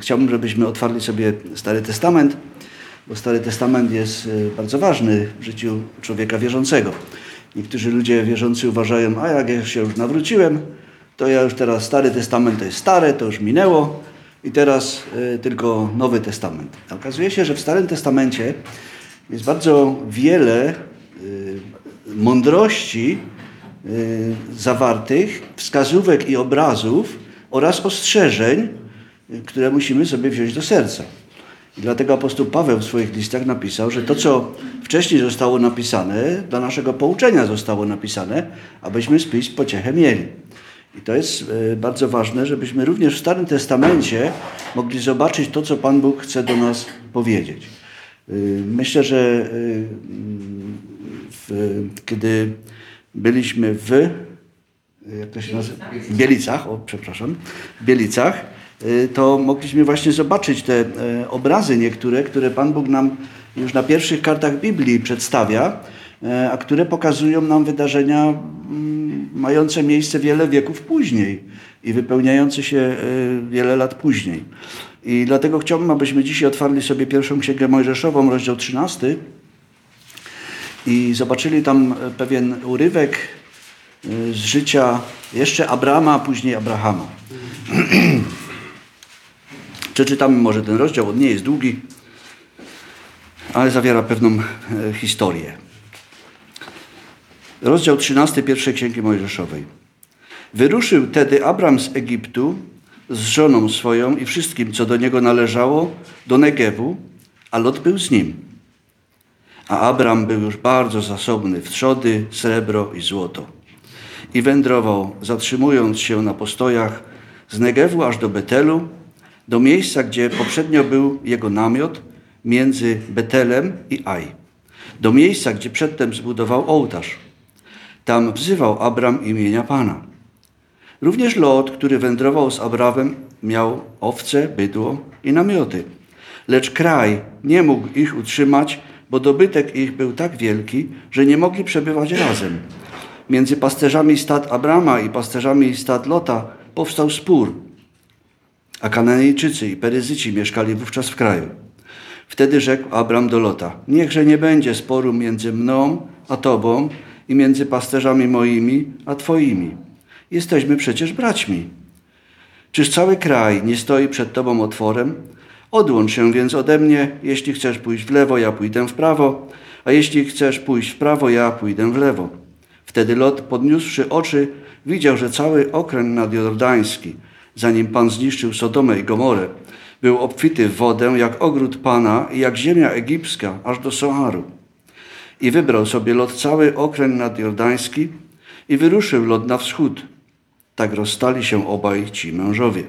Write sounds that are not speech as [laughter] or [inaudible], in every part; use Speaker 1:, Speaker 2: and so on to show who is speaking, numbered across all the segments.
Speaker 1: chciałbym, żebyśmy otwarli sobie Stary Testament, bo Stary Testament jest y, bardzo ważny w życiu człowieka wierzącego. Niektórzy ludzie wierzący uważają, a jak ja się już nawróciłem, to ja już teraz Stary Testament to jest stare, to już minęło i teraz y, tylko Nowy Testament. Okazuje się, że w Starym Testamencie jest bardzo wiele y, mądrości zawartych, wskazówek i obrazów oraz ostrzeżeń, które musimy sobie wziąć do serca. I dlatego apostoł Paweł w swoich listach napisał, że to, co wcześniej zostało napisane, dla naszego pouczenia zostało napisane, abyśmy z pism pociechę mieli. I to jest y, bardzo ważne, żebyśmy również w Starym Testamencie mogli zobaczyć to, co Pan Bóg chce do nas powiedzieć. Y, myślę, że y, w, kiedy byliśmy w jak to się nazywa? Bielicach, o przepraszam, Bielicach, to mogliśmy właśnie zobaczyć te obrazy niektóre, które Pan Bóg nam już na pierwszych kartach Biblii przedstawia, a które pokazują nam wydarzenia mm, mające miejsce wiele wieków później i wypełniające się wiele lat później. I dlatego chciałbym, abyśmy dzisiaj otwarli sobie pierwszą księgę Mojżeszową, rozdział 13 i zobaczyli tam pewien urywek z życia jeszcze Abrama, a później Abrahama. [clears throat] Przeczytamy może ten rozdział, on nie jest długi, ale zawiera pewną historię. Rozdział 13 pierwszej księgi Mojżeszowej. Wyruszył tedy Abram z Egiptu z żoną swoją i wszystkim, co do niego należało, do Negewu, a Lot był z nim. A Abram był już bardzo zasobny w trzody, srebro i złoto. I wędrował, zatrzymując się na postojach z Negewu aż do Betelu, do miejsca, gdzie poprzednio był jego namiot, między Betelem i Aj. Do miejsca, gdzie przedtem zbudował ołtarz. Tam wzywał Abram imienia Pana. Również Lot, który wędrował z Abramem, miał owce, bydło i namioty. Lecz kraj nie mógł ich utrzymać, bo dobytek ich był tak wielki, że nie mogli przebywać razem. Między pasterzami stad Abrama i pasterzami stad Lota powstał spór, a Kananejczycy i Peryzyci mieszkali wówczas w kraju. Wtedy rzekł Abram do Lota: Niechże nie będzie sporu między mną a tobą i między pasterzami moimi a twoimi Jesteśmy przecież braćmi. Czyż cały kraj nie stoi przed Tobą otworem? Odłącz się więc ode mnie, jeśli chcesz pójść w lewo, ja pójdę w prawo, a jeśli chcesz pójść w prawo, ja pójdę w lewo. Wtedy Lot, podniósłszy oczy, widział, że cały okręg nadjordański, zanim Pan zniszczył Sodomę i Gomorę, był obfity w wodę jak ogród Pana i jak ziemia egipska, aż do Soaru. I wybrał sobie Lot cały okręg nadjordański i wyruszył Lot na wschód, tak rozstali się obaj ci mężowie.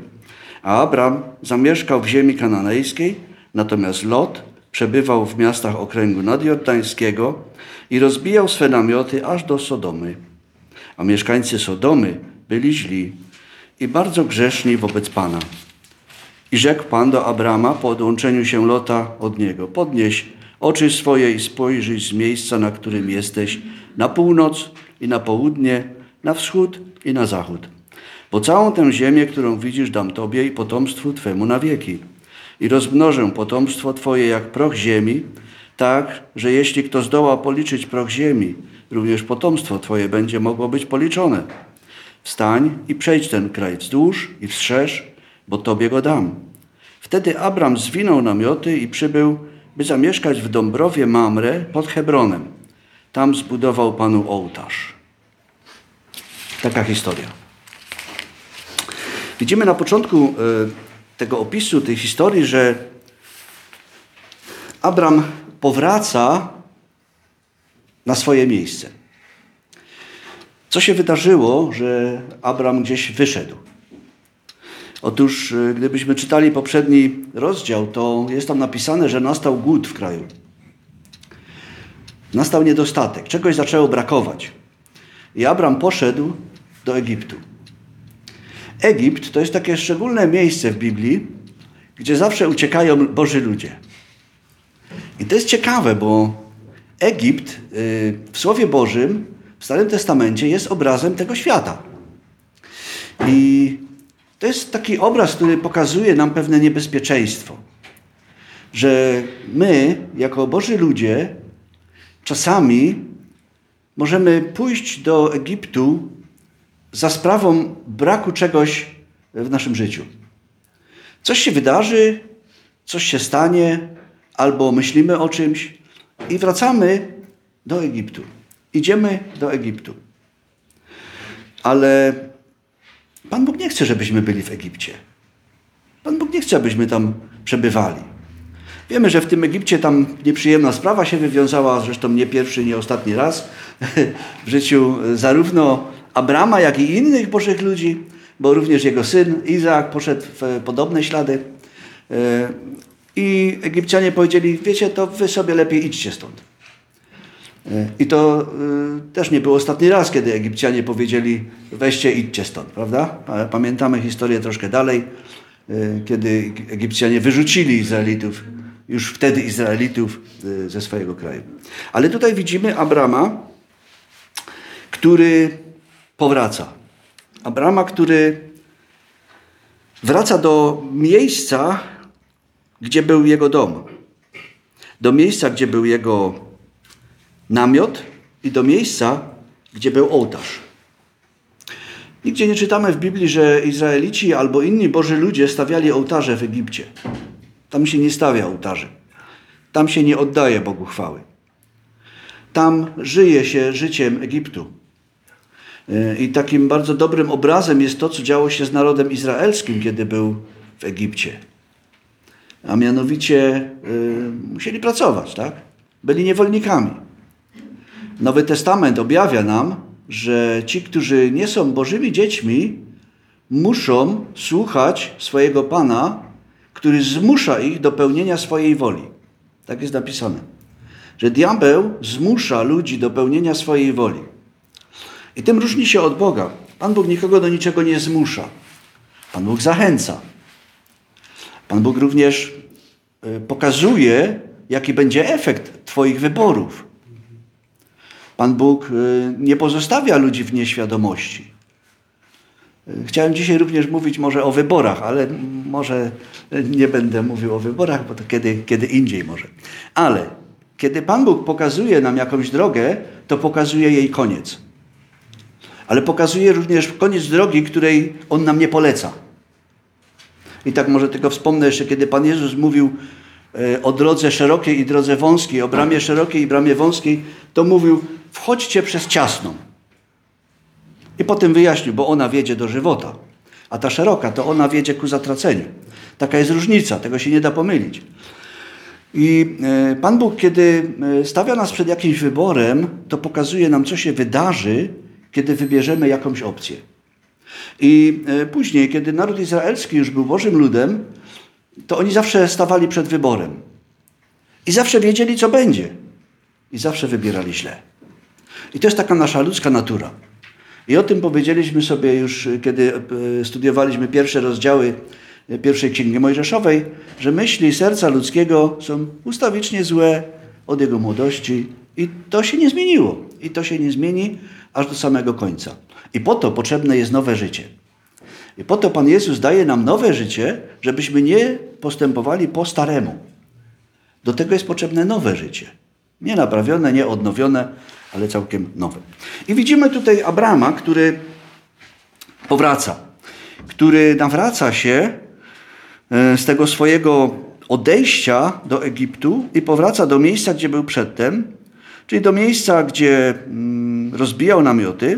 Speaker 1: A Abram zamieszkał w ziemi kananejskiej, natomiast Lot przebywał w miastach okręgu nadjordańskiego i rozbijał swe namioty aż do Sodomy. A mieszkańcy Sodomy byli źli i bardzo grzeszni wobec Pana. I rzekł Pan do Abrama po odłączeniu się Lota od niego: Podnieś oczy swoje i spojrzyj z miejsca, na którym jesteś, na północ i na południe, na wschód i na zachód bo całą tę ziemię, którą widzisz, dam Tobie i potomstwu Twemu na wieki. I rozmnożę potomstwo Twoje jak proch ziemi, tak, że jeśli kto zdoła policzyć proch ziemi, również potomstwo Twoje będzie mogło być policzone. Wstań i przejdź ten kraj wzdłuż i wstrzeż, bo Tobie go dam. Wtedy Abram zwinął namioty i przybył, by zamieszkać w Dąbrowie Mamre pod Hebronem. Tam zbudował Panu ołtarz. Taka historia. Widzimy na początku e, tego opisu, tej historii, że Abram powraca na swoje miejsce. Co się wydarzyło, że Abram gdzieś wyszedł? Otóż, e, gdybyśmy czytali poprzedni rozdział, to jest tam napisane, że nastał głód w kraju. Nastał niedostatek, czegoś zaczęło brakować. I Abram poszedł do Egiptu. Egipt to jest takie szczególne miejsce w Biblii, gdzie zawsze uciekają Boży ludzie. I to jest ciekawe, bo Egipt y, w Słowie Bożym, w Starym Testamencie jest obrazem tego świata. I To jest taki obraz, który pokazuje nam pewne niebezpieczeństwo. Że my, jako Boży ludzie, czasami możemy pójść do Egiptu za sprawą braku czegoś w naszym życiu. Coś się wydarzy, coś się stanie, albo myślimy o czymś i wracamy do Egiptu. Idziemy do Egiptu. Ale Pan Bóg nie chce, żebyśmy byli w Egipcie. Pan Bóg nie chce, abyśmy tam przebywali. Wiemy, że w tym Egipcie tam nieprzyjemna sprawa się wywiązała, zresztą nie pierwszy, nie ostatni raz [laughs] w życiu zarówno Abrama, jak i innych Bożych ludzi, bo również jego syn Izaak poszedł w podobne ślady. E, I Egipcjanie powiedzieli, wiecie, to wy sobie lepiej idźcie stąd. I to e, też nie był ostatni raz, kiedy Egipcjanie powiedzieli, weźcie, idźcie stąd, prawda? Pamiętamy historię troszkę dalej, kiedy Egipcjanie wyrzucili Izraelitów, już wtedy Izraelitów ze swojego kraju. Ale tutaj widzimy Abrama, który powraca. Abrama, który wraca do miejsca, gdzie był jego dom. Do miejsca, gdzie był jego namiot i do miejsca, gdzie był ołtarz. Nigdzie nie czytamy w Biblii, że Izraelici albo inni Boży ludzie stawiali ołtarze w Egipcie. Tam się nie stawia ołtarzy. Tam się nie oddaje Bogu chwały. Tam żyje się życiem Egiptu. I takim bardzo dobrym obrazem jest to, co działo się z narodem izraelskim, kiedy był w Egipcie. A mianowicie y, musieli pracować, tak? Byli niewolnikami. Nowy Testament objawia nam, że ci, którzy nie są Bożymi dziećmi, muszą słuchać swojego Pana, który zmusza ich do pełnienia swojej woli. Tak jest napisane. Że diabeł zmusza ludzi do pełnienia swojej woli. I tym różni się od Boga. Pan Bóg nikogo do niczego nie zmusza. Pan Bóg zachęca. Pan Bóg również y, pokazuje, jaki będzie efekt Twoich wyborów. Pan Bóg y, nie pozostawia ludzi w nieświadomości. Y, chciałem dzisiaj również mówić może o wyborach, ale może nie będę mówił o wyborach, bo to kiedy, kiedy indziej może. Ale kiedy Pan Bóg pokazuje nam jakąś drogę, to pokazuje jej koniec ale pokazuje również koniec drogi, której On nam nie poleca. I tak może tylko wspomnę jeszcze, kiedy Pan Jezus mówił o drodze szerokiej i drodze wąskiej, o bramie szerokiej i bramie wąskiej, to mówił, wchodźcie przez ciasną. I potem wyjaśnił, bo ona wiedzie do żywota, a ta szeroka to ona wiedzie ku zatraceniu. Taka jest różnica, tego się nie da pomylić. I e, Pan Bóg, kiedy e, stawia nas przed jakimś wyborem, to pokazuje nam, co się wydarzy, kiedy wybierzemy jakąś opcję. I e, później, kiedy naród izraelski już był Bożym ludem, to oni zawsze stawali przed wyborem. I zawsze wiedzieli, co będzie. I zawsze wybierali źle. I to jest taka nasza ludzka natura. I o tym powiedzieliśmy sobie już, kiedy e, studiowaliśmy pierwsze rozdziały e, pierwszej Księgi Mojżeszowej, że myśli serca ludzkiego są ustawicznie złe od jego młodości i to się nie zmieniło. I to się nie zmieni, aż do samego końca. I po to potrzebne jest nowe życie. I po to Pan Jezus daje nam nowe życie, żebyśmy nie postępowali po staremu. Do tego jest potrzebne nowe życie. Nie naprawione, nie odnowione, ale całkiem nowe. I widzimy tutaj Abrama, który powraca, który nawraca się e, z tego swojego odejścia do Egiptu i powraca do miejsca, gdzie był przedtem, czyli do miejsca, gdzie mm, rozbijał namioty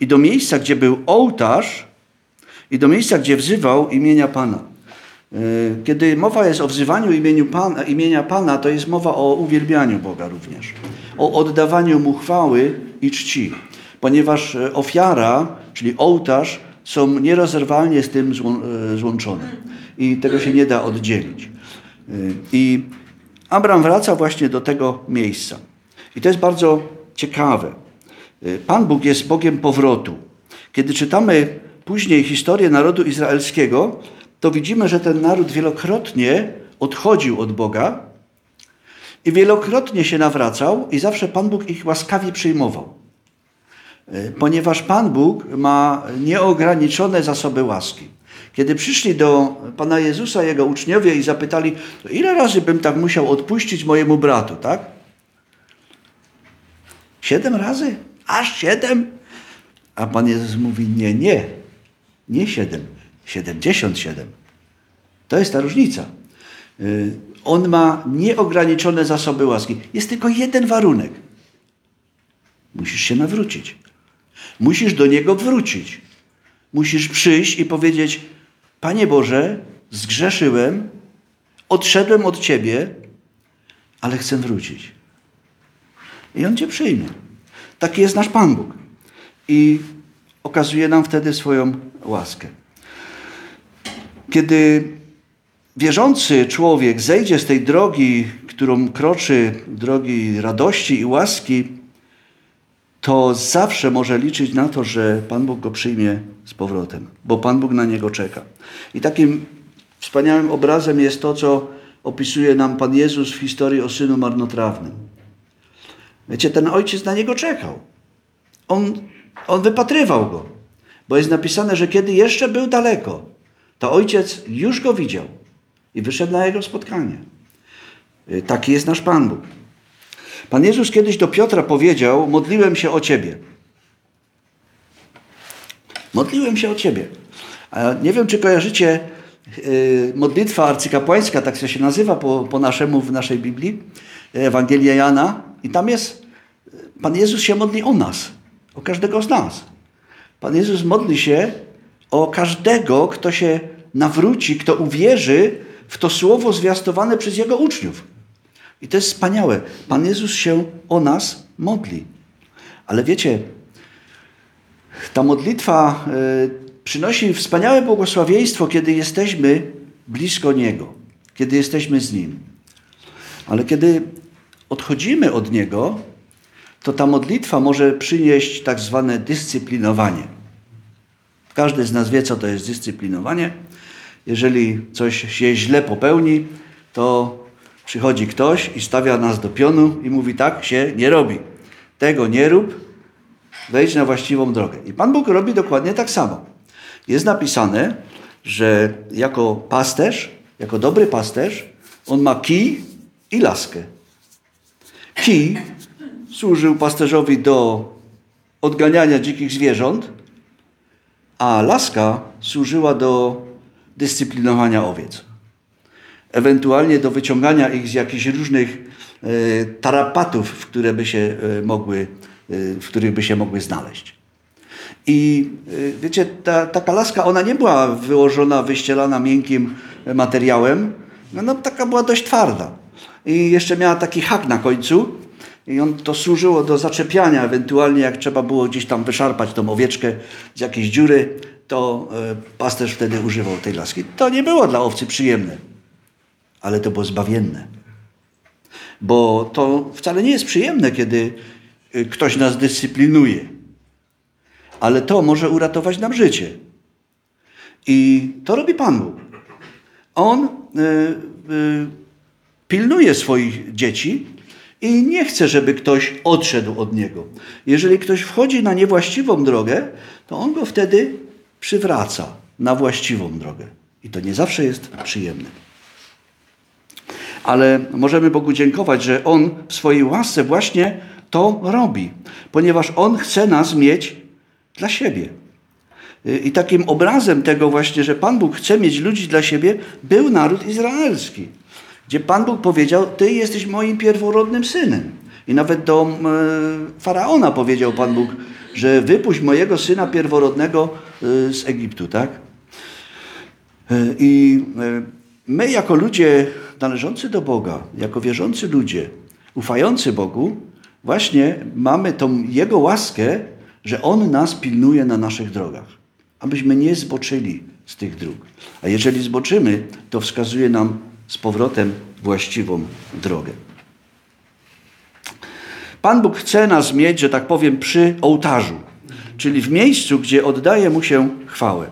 Speaker 1: i do miejsca, gdzie był ołtarz i do miejsca, gdzie wzywał imienia Pana. E, kiedy mowa jest o wzywaniu imieniu Pana, imienia Pana, to jest mowa o uwielbianiu Boga również, o oddawaniu Mu chwały i czci, ponieważ e, ofiara, czyli ołtarz, są nierozerwalnie z tym e, złączone i tego się nie da oddzielić. I Abraham wraca właśnie do tego miejsca. I to jest bardzo ciekawe. Pan Bóg jest Bogiem powrotu. Kiedy czytamy później historię narodu izraelskiego, to widzimy, że ten naród wielokrotnie odchodził od Boga i wielokrotnie się nawracał, i zawsze Pan Bóg ich łaskawie przyjmował. Y, ponieważ Pan Bóg ma nieograniczone zasoby łaski. Kiedy przyszli do Pana Jezusa Jego uczniowie i zapytali, ile razy bym tak musiał odpuścić mojemu bratu, tak? Siedem razy? Aż siedem? A Pan Jezus mówi, nie, nie, nie siedem, siedemdziesiąt siedem. To jest ta różnica. Y, on ma nieograniczone zasoby łaski. Jest tylko jeden warunek. Musisz się nawrócić. Musisz do Niego wrócić. Musisz przyjść i powiedzieć: Panie Boże, zgrzeszyłem, odszedłem od Ciebie, ale chcę wrócić. I On Cię przyjmie. Taki jest nasz Pan Bóg. I okazuje nam wtedy swoją łaskę. Kiedy wierzący człowiek zejdzie z tej drogi, którą kroczy, drogi radości i łaski, to zawsze może liczyć na to, że Pan Bóg go przyjmie z powrotem, bo Pan Bóg na niego czeka. I takim wspaniałym obrazem jest to, co opisuje nam Pan Jezus w historii o synu marnotrawnym. Wiecie, ten ojciec na niego czekał. On, on wypatrywał go, bo jest napisane, że kiedy jeszcze był daleko, to ojciec już go widział i wyszedł na jego spotkanie. Y, taki jest nasz Pan Bóg. Pan Jezus kiedyś do Piotra powiedział: Modliłem się o ciebie. Modliłem się o ciebie. Nie wiem, czy kojarzycie yy, modlitwa arcykapłańska, tak się nazywa po, po naszemu w naszej Biblii, Ewangelia Jana. I tam jest, Pan Jezus się modli o nas, o każdego z nas. Pan Jezus modli się o każdego, kto się nawróci, kto uwierzy w to słowo zwiastowane przez Jego uczniów. I to jest wspaniałe. Pan Jezus się o nas modli. Ale wiecie, ta modlitwa y, przynosi wspaniałe błogosławieństwo, kiedy jesteśmy blisko Niego, kiedy jesteśmy z Nim. Ale kiedy odchodzimy od Niego, to ta modlitwa może przynieść tak zwane dyscyplinowanie. Każdy z nas wie, co to jest dyscyplinowanie. Jeżeli coś się źle popełni, to Przychodzi ktoś i stawia nas do pionu i mówi: Tak się nie robi. Tego nie rób, wejdź na właściwą drogę. I Pan Bóg robi dokładnie tak samo. Jest napisane, że jako pasterz, jako dobry pasterz, on ma kij i laskę. Kij służył pasterzowi do odganiania dzikich zwierząt, a laska służyła do dyscyplinowania owiec ewentualnie do wyciągania ich z jakichś różnych e, tarapatów, w, które by się e, mogły, e, w których by się mogły znaleźć. I wiecie, ta, taka laska, ona nie była wyłożona, wyścielana miękkim materiałem, no, no taka była dość twarda. I jeszcze miała taki hak na końcu, i on to służyło do zaczepiania, ewentualnie jak trzeba było gdzieś tam wyszarpać tą owieczkę z jakiejś dziury, to pasterz wtedy używał tej laski. To nie było dla owcy przyjemne ale to było zbawienne. Bo to wcale nie jest przyjemne, kiedy y, ktoś nas dyscyplinuje, ale to może uratować nam życie. I to robi Pan Bóg. On y, y, pilnuje swoich dzieci i nie chce, żeby ktoś odszedł od niego. Jeżeli ktoś wchodzi na niewłaściwą drogę, to on go wtedy przywraca na właściwą drogę. I to nie zawsze jest przyjemne ale możemy Bogu dziękować, że On w swojej łasce właśnie to robi, ponieważ On chce nas mieć dla siebie. I takim obrazem tego właśnie, że Pan Bóg chce mieć ludzi dla siebie, był naród izraelski, gdzie Pan Bóg powiedział: Ty jesteś moim pierworodnym synem. I nawet do faraona powiedział Pan Bóg, że wypuść mojego syna pierworodnego e, z Egiptu, tak? E, I e, my, jako ludzie należący do Boga, jako wierzący ludzie, ufający Bogu, właśnie mamy tą Jego łaskę, że On nas pilnuje na naszych drogach, abyśmy nie zboczyli z tych dróg. A jeżeli zboczymy, to wskazuje nam z powrotem właściwą drogę. Pan Bóg chce nas mieć, że tak powiem, przy ołtarzu, czyli w miejscu, gdzie oddaje Mu się chwałę.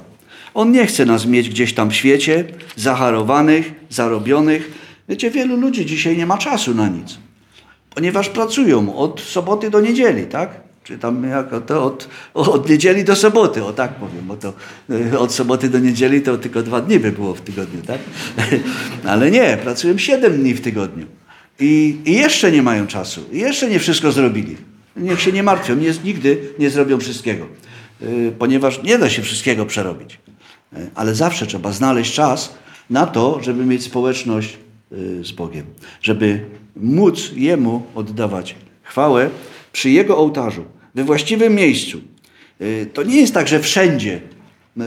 Speaker 1: On nie chce nas mieć gdzieś tam w świecie, zaharowanych, zarobionych. Wiecie, wielu ludzi dzisiaj nie ma czasu na nic, ponieważ pracują od soboty do niedzieli, tak? Czy tam jako to od, od niedzieli do soboty, o tak powiem, bo to y, od soboty do niedzieli to tylko dwa dni by było w tygodniu, tak? [laughs] Ale nie, pracują siedem dni w tygodniu. I, I, jeszcze nie mają czasu. I jeszcze nie wszystko zrobili. Niech się nie martwią, nie, nigdy nie zrobią wszystkiego. Y, ponieważ nie da się wszystkiego przerobić. Y, ale zawsze trzeba znaleźć czas na to, żeby mieć społeczność z Bogiem. Żeby móc Jemu oddawać chwałę przy Jego ołtarzu, we właściwym miejscu. Y, to nie jest tak, że wszędzie. Y,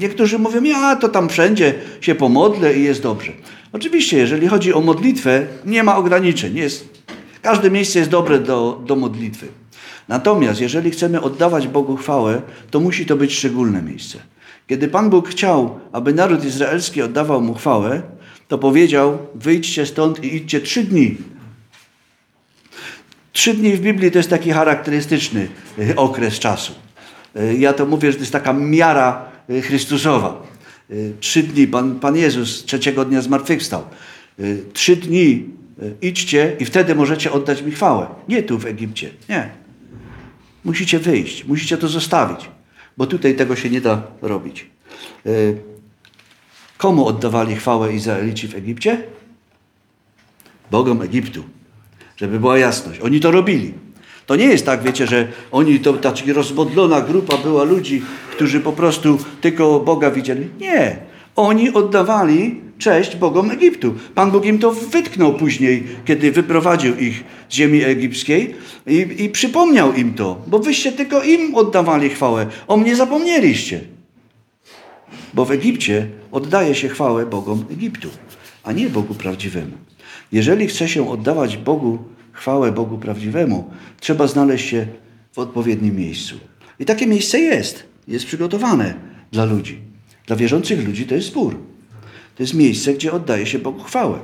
Speaker 1: niektórzy mówią, ja to tam wszędzie się pomodlę i jest dobrze. Oczywiście, jeżeli chodzi o modlitwę, nie ma ograniczeń. Jest, każde miejsce jest dobre do, do modlitwy. Natomiast jeżeli chcemy oddawać Bogu chwałę, to musi to być szczególne miejsce. Kiedy Pan Bóg chciał, aby naród izraelski oddawał mu chwałę, to powiedział: Wyjdźcie stąd i idźcie trzy dni Trzy dni w Biblii to jest taki charakterystyczny e, okres czasu. E, ja to mówię, że to jest taka miara e, Chrystusowa. Trzy dni, Pan, Pan Jezus trzeciego dnia zmartwychwstał. Trzy dni idźcie i wtedy możecie oddać mi chwałę. Nie tu w Egipcie, nie. Musicie wyjść, musicie to zostawić, bo tutaj tego się nie da robić. Komu oddawali chwałę Izraelici w Egipcie? Bogom Egiptu żeby była jasność. Oni to robili. To nie jest tak, wiecie, że oni to taka rozmodlona grupa była ludzi, którzy po prostu tylko Boga widzieli. Nie. Oni oddawali cześć Bogom Egiptu. Pan Bóg im to wytknął później, kiedy wyprowadził ich z ziemi egipskiej i, i przypomniał im to, bo wyście tylko im oddawali chwałę. O mnie zapomnieliście. Bo w Egipcie oddaje się chwałę Bogom Egiptu, a nie Bogu prawdziwemu. Jeżeli chce się oddawać Bogu chwałę Bogu prawdziwemu, trzeba znaleźć się w odpowiednim miejscu. I takie miejsce jest. Jest przygotowane dla ludzi. Dla wierzących ludzi to jest zbór. To jest miejsce, gdzie oddaje się Bogu chwałę.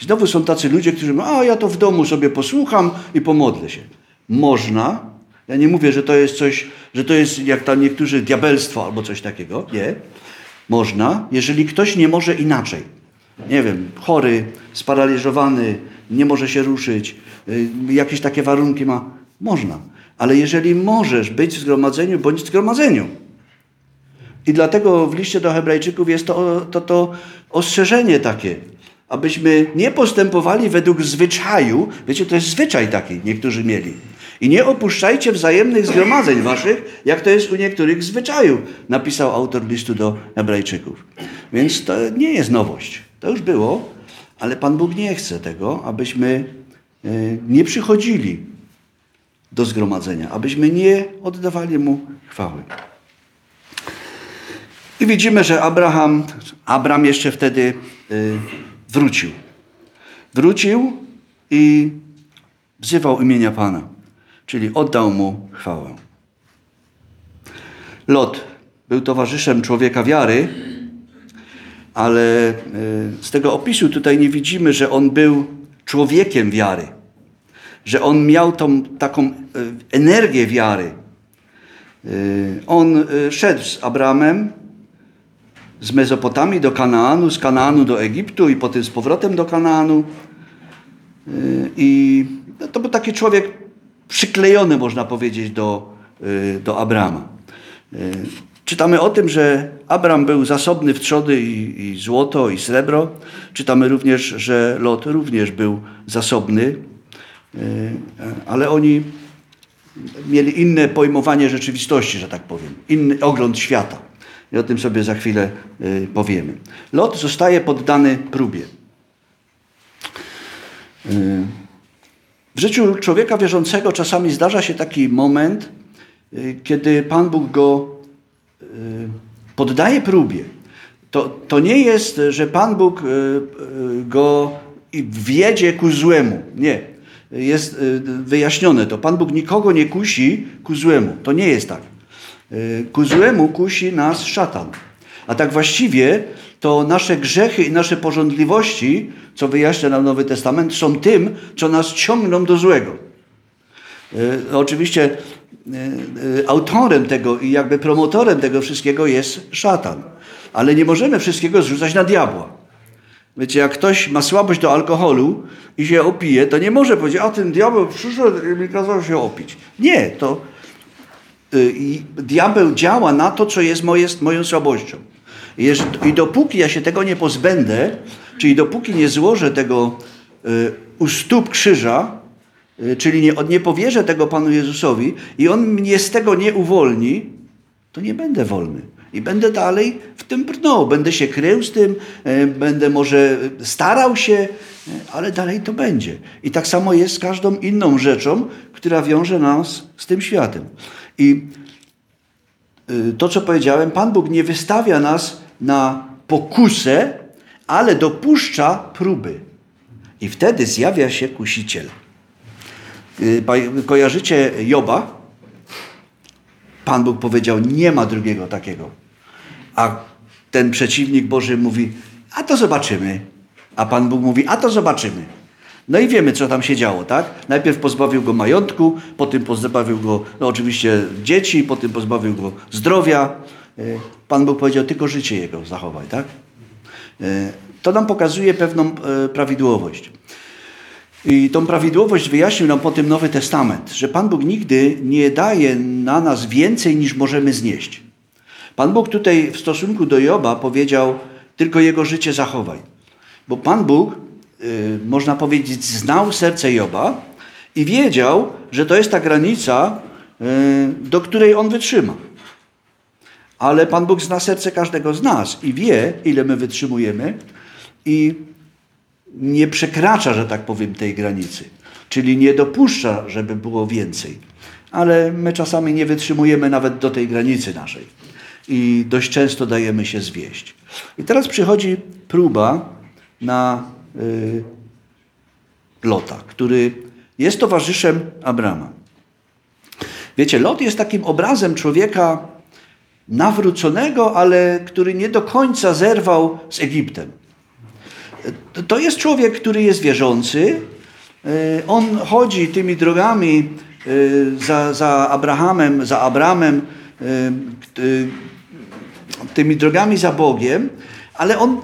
Speaker 1: Znowu są tacy ludzie, którzy mówią, a ja to w domu sobie posłucham i pomodlę się. Można. Ja nie mówię, że to jest coś, że to jest jak tam niektórzy diabelstwo albo coś takiego. Nie. Można, jeżeli ktoś nie może inaczej nie wiem, chory, sparaliżowany, nie może się ruszyć, y, jakieś takie warunki ma, można. Ale jeżeli możesz być w zgromadzeniu, bądź w zgromadzeniu. I dlatego w liście do Hebrajczyków jest to, to, to ostrzeżenie takie, abyśmy nie postępowali według zwyczaju. Wiecie, to jest zwyczaj taki, niektórzy mieli. I nie opuszczajcie wzajemnych zgromadzeń waszych, jak to jest u niektórych zwyczaju, napisał autor listu do Hebrajczyków. Więc to nie jest nowość. To już było, ale Pan Bóg nie chce tego, abyśmy e, nie przychodzili do zgromadzenia, abyśmy nie oddawali Mu chwały. I widzimy, że Abraham, Abram jeszcze wtedy e, wrócił. Wrócił i wzywał imienia Pana, czyli oddał Mu chwałę. Lot był towarzyszem człowieka wiary, ale e, z tego opisu tutaj nie widzimy, że on był człowiekiem wiary, że on miał tą taką e, energię wiary. E, on szedł z Abramem z Mezopotamii do Kanaanu, z Kanaanu do Egiptu i potem z powrotem do Kanaanu. I to był taki człowiek przyklejony, można powiedzieć, do, do Abrama. Czytamy o tym, że Abram był zasobny w trzody i, i, złoto i srebro. Czytamy również, że Lot również był zasobny, e, ale oni mieli inne pojmowanie rzeczywistości, że tak powiem, inny ogląd świata. I o tym sobie za chwilę e, powiemy. Lot zostaje poddany próbie. E, w życiu człowieka wierzącego czasami zdarza się taki moment, kiedy Pan Bóg go Y, poddaje próbie. To, to nie jest, że Pan Bóg y, y, go wiedzie ku złemu. Nie. Jest wyjaśnione to. Pan Bóg nikogo nie kusi ku złemu. To nie jest tak. Ku złemu kusi nas szatan. A tak właściwie to nasze grzechy i nasze porządliwości, co wyjaśnia nam Nowy Testament, są tym, co nas ciągną do złego. Oczywiście autorem tego i jakby promotorem tego wszystkiego jest szatan. Ale nie możemy wszystkiego zrzucać na diabła. Wiecie, jak ktoś ma słabość do alkoholu i się opije, to nie może powiedzieć, a ten diabeł przyszedł i mi kazał się opić. Nie, to y, diabeł działa na to, co jest moje, moją słabością. I dopóki ja się tego nie pozbędę, czyli dopóki nie złożę tego y, u stóp krzyża, y, czyli nie, nie powierzę tego Panu Jezusowi i On mnie z tego nie uwolni, to nie będę wolny. I będę dalej w tym brnął. Będę się krył z tym, będę może starał się, ale dalej to będzie. I tak samo jest z każdą inną rzeczą, która wiąże nas z tym światem. I to, co powiedziałem, Pan Bóg nie wystawia nas na pokusę, ale dopuszcza próby. I wtedy zjawia się kusiciel. Y, kojarzycie Joba? Pan Bóg powiedział, nie ma drugiego takiego. A ten przeciwnik Boży mówi, a to zobaczymy. A Pan Bóg mówi, a to zobaczymy. No i wiemy, co tam się działo, tak? Najpierw pozbawił go majątku, potem pozbawił go, no oczywiście dzieci, potem pozbawił go zdrowia. Y, Pan Bóg powiedział, tylko życie jego zachowaj, tak? Y, to nam pokazuje pewną prawidłowość. I tą prawidłowość wyjaśnił nam potem Nowy Testament, że Pan Bóg nigdy nie daje na nas więcej niż możemy znieść. Pan Bóg tutaj w stosunku do Joba powiedział, tylko jego życie zachowaj. Bo Pan Bóg, y, można powiedzieć, znał serce Joba i wiedział, że to jest ta granica, y, do której on wytrzyma. Ale Pan Bóg zna serce każdego z nas i wie, ile my wytrzymujemy i nie przekracza, że tak powiem, tej granicy. Czyli nie dopuszcza, żeby było więcej. Ale my czasami nie wytrzymujemy nawet do tej granicy naszej. I dość często dajemy się zwieść. I teraz przychodzi próba na y, Lota, który jest towarzyszem Abrama. Wiecie, Lot jest takim obrazem człowieka nawróconego, ale który nie do końca zerwał z Egiptem. To jest człowiek, który jest wierzący. E, on chodzi tymi drogami e, za, za Abrahamem, za Abramem, e, tymi drogami za Bogiem, ale on,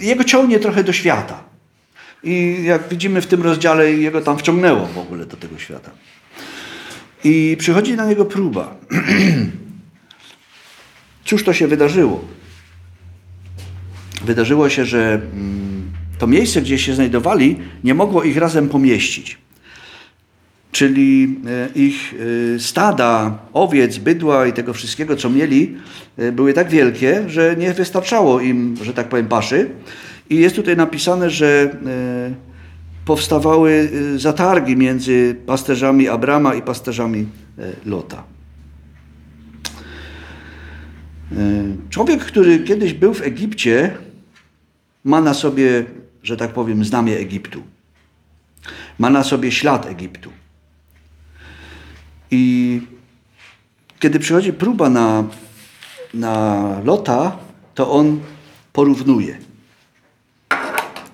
Speaker 1: jego ciągnie trochę do świata. I jak widzimy w tym rozdziale, jego tam wciągnęło w ogóle do tego świata. I przychodzi na niego próba. [clears throat] Cóż to się wydarzyło? Wydarzyło się, że mm, to miejsce, gdzie się znajdowali, nie mogło ich razem pomieścić. Czyli e, ich e, stada, owiec, bydła i tego wszystkiego, co mieli, e, były tak wielkie, że nie wystarczało im, że tak powiem, paszy. I jest tutaj napisane, że powstawały zatargi między pasterzami Abrama i pasterzami Lota. Człowiek, który kiedyś był w Egipcie, ma na sobie, że tak powiem, znamie Egiptu. Ma na sobie ślad Egiptu. I kiedy przychodzi próba na, na Lota, to on porównuje.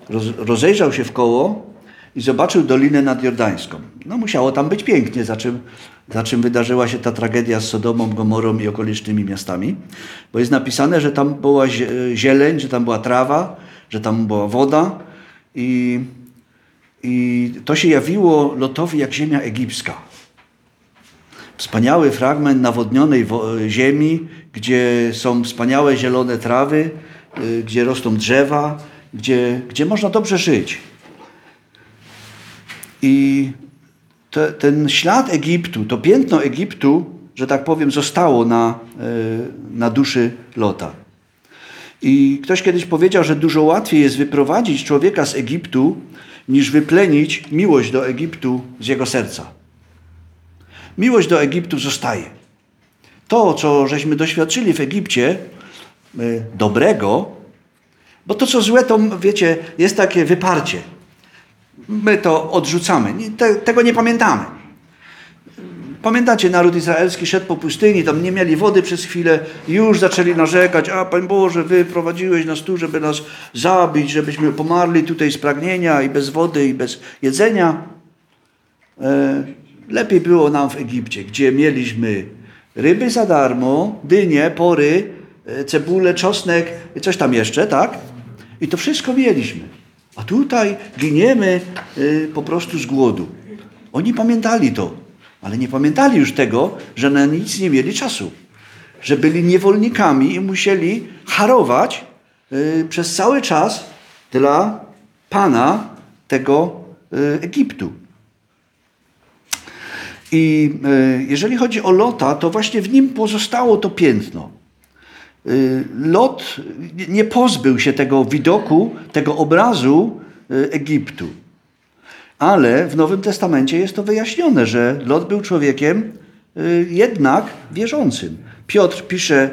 Speaker 1: Roz, rozejrzał się w koło i zobaczył Dolinę nadjordańską. No musiało tam być pięknie, za czym, za czym wydarzyła się ta tragedia z Sodomą, Gomorą i okolicznymi miastami. Bo jest napisane, że tam była zieleń, że tam była trawa, że tam była woda i, i to się jawiło Lotowi jak ziemia egipska. Wspaniały fragment nawodnionej ziemi, gdzie są wspaniałe zielone trawy, y, gdzie rosną drzewa, gdzie, gdzie można dobrze żyć. I te, ten ślad Egiptu, to piętno Egiptu, że tak powiem, zostało na, y, na duszy Lota. I ktoś kiedyś powiedział, że dużo łatwiej jest wyprowadzić człowieka z Egiptu, niż wyplenić miłość do Egiptu z jego serca. Miłość do Egiptu zostaje. To, co żeśmy doświadczyli w Egipcie, y, dobrego, bo to, co złe, to wiecie, jest takie wyparcie. My to odrzucamy. tego nie pamiętamy. Pamiętacie, naród izraelski szedł po pustyni, tam nie mieli wody przez chwilę już zaczęli narzekać, a Panie Boże, Wy prowadziłeś nas tu, żeby nas zabić, żebyśmy pomarli tutaj z pragnienia i bez wody i bez jedzenia. E, lepiej było nam w Egipcie, gdzie mieliśmy ryby za darmo, dynie, pory, e, cebulę, czosnek, coś tam jeszcze, tak? I to wszystko mieliśmy. A tutaj giniemy e, po prostu z głodu. Oni pamiętali to. Ale nie pamiętali już tego, że na nic nie mieli czasu. Że byli niewolnikami i musieli harować y, przez cały czas dla Pana tego y, Egiptu. I y, jeżeli chodzi o Lota, to właśnie w nim pozostało to piętno. Lot nie pozbył się tego widoku, tego obrazu Egiptu. Ale w Nowym Testamencie jest to wyjaśnione, że Lot był człowiekiem jednak wierzącym. Piotr pisze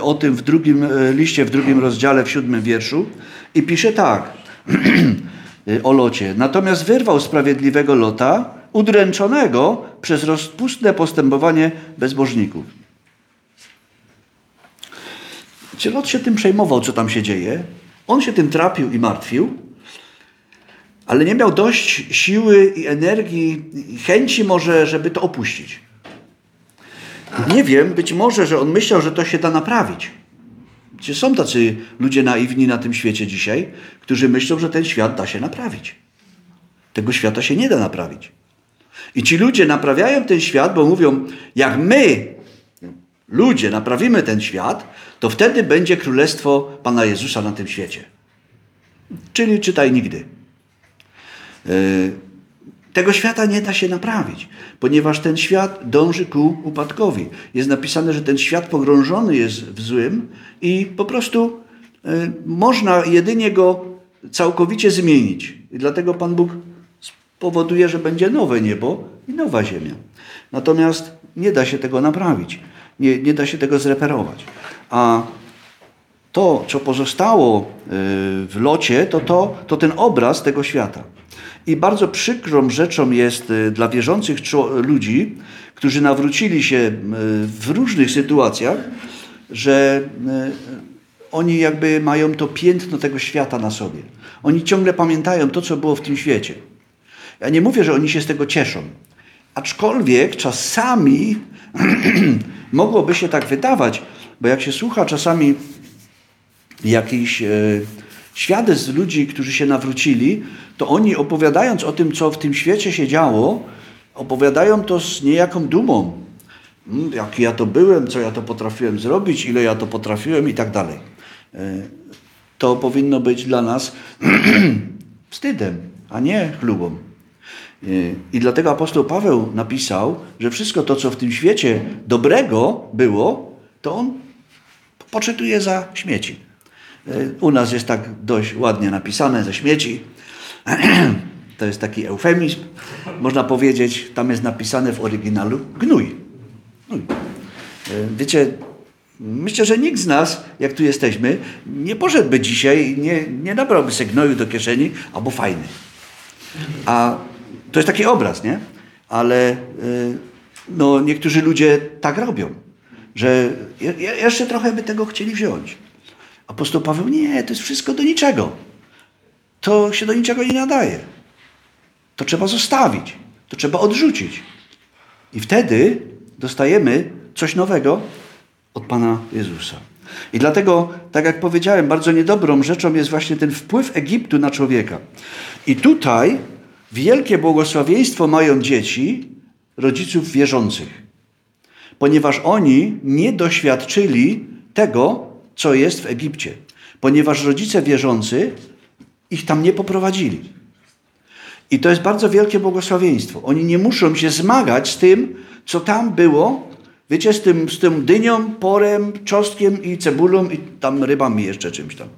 Speaker 1: o tym w drugim liście, w drugim rozdziale, w siódmym wierszu i pisze tak [clears throat] o Locie. Natomiast wyrwał sprawiedliwego Lota, udręczonego przez rozpustne postępowanie bezbożników. Czy Lot się tym przejmował, co tam się dzieje? On się tym trapił i martwił, ale nie miał dość siły i energii, i chęci może, żeby to opuścić. Nie wiem, być może, że on myślał, że to się da naprawić. Czy są tacy ludzie naiwni na tym świecie dzisiaj, którzy myślą, że ten świat da się naprawić. Tego świata się nie da naprawić. I ci ludzie naprawiają ten świat, bo mówią, jak my, ludzie, naprawimy ten świat, to wtedy będzie królestwo Pana Jezusa na tym świecie. Czyli czytaj nigdy. E, tego świata nie da się naprawić, ponieważ ten świat dąży ku upadkowi. Jest napisane, że ten świat pogrążony jest w złym i po prostu e, można jedynie go całkowicie zmienić. I dlatego Pan Bóg powoduje, że będzie nowe niebo i nowa ziemia. Natomiast nie da się tego naprawić, nie, nie da się tego zreperować. A to, co pozostało y, w locie, to, to, to ten obraz tego świata. I bardzo przykrą rzeczą jest y, dla wierzących ludzi, którzy nawrócili się y, w różnych sytuacjach, że oni jakby mają to piętno tego świata na sobie. Oni ciągle pamiętają to, co było w tym świecie. Ja nie mówię, że oni się z tego cieszą. Aczkolwiek czasami [clears throat] mogłoby się tak wydawać, bo jak się słucha czasami jakichś świadectw ludzi, którzy się nawrócili, to oni opowiadając o tym, co w tym świecie się działo, opowiadają to z niejaką dumą. Hmm, jaki ja to byłem, co ja to potrafiłem zrobić, ile ja to potrafiłem i tak dalej. E, to powinno być dla nas [clears throat] wstydem, a nie chlubą. I dlatego apostoł Paweł napisał, że wszystko to, co w tym świecie dobrego było, to on poczytuje za śmieci. U nas jest tak dość ładnie napisane ze śmieci. [clears throat] To jest taki eufemizm, można powiedzieć. Tam jest napisane w oryginalu gnój. gnój. Wiecie, myślę, że nikt z nas, jak tu jesteśmy, nie poszedłby dzisiaj, nie, nie nabrałby sobie gnoju do kieszeni, albo fajny. A to jest taki obraz, nie? Ale y, no, niektórzy ludzie tak robią, że jeszcze trochę by tego chcieli wziąć. Apostoł Paweł, nie, to jest wszystko do niczego. To się do niczego nie nadaje. To trzeba zostawić. To trzeba odrzucić. I wtedy dostajemy coś nowego od Pana Jezusa. I dlatego, tak jak powiedziałem, bardzo niedobrą rzeczą jest właśnie ten wpływ Egiptu na człowieka. I tutaj Wielkie błogosławieństwo mają dzieci rodziców wierzących, ponieważ oni nie doświadczyli tego, co jest w Egipcie, ponieważ rodzice wierzący ich tam nie poprowadzili. I to jest bardzo wielkie błogosławieństwo. Oni nie muszą się zmagać z tym, co tam było, wiecie, z tym, z tym dynią, porem, czosnkiem i cebulą i tam rybami jeszcze czymś tam.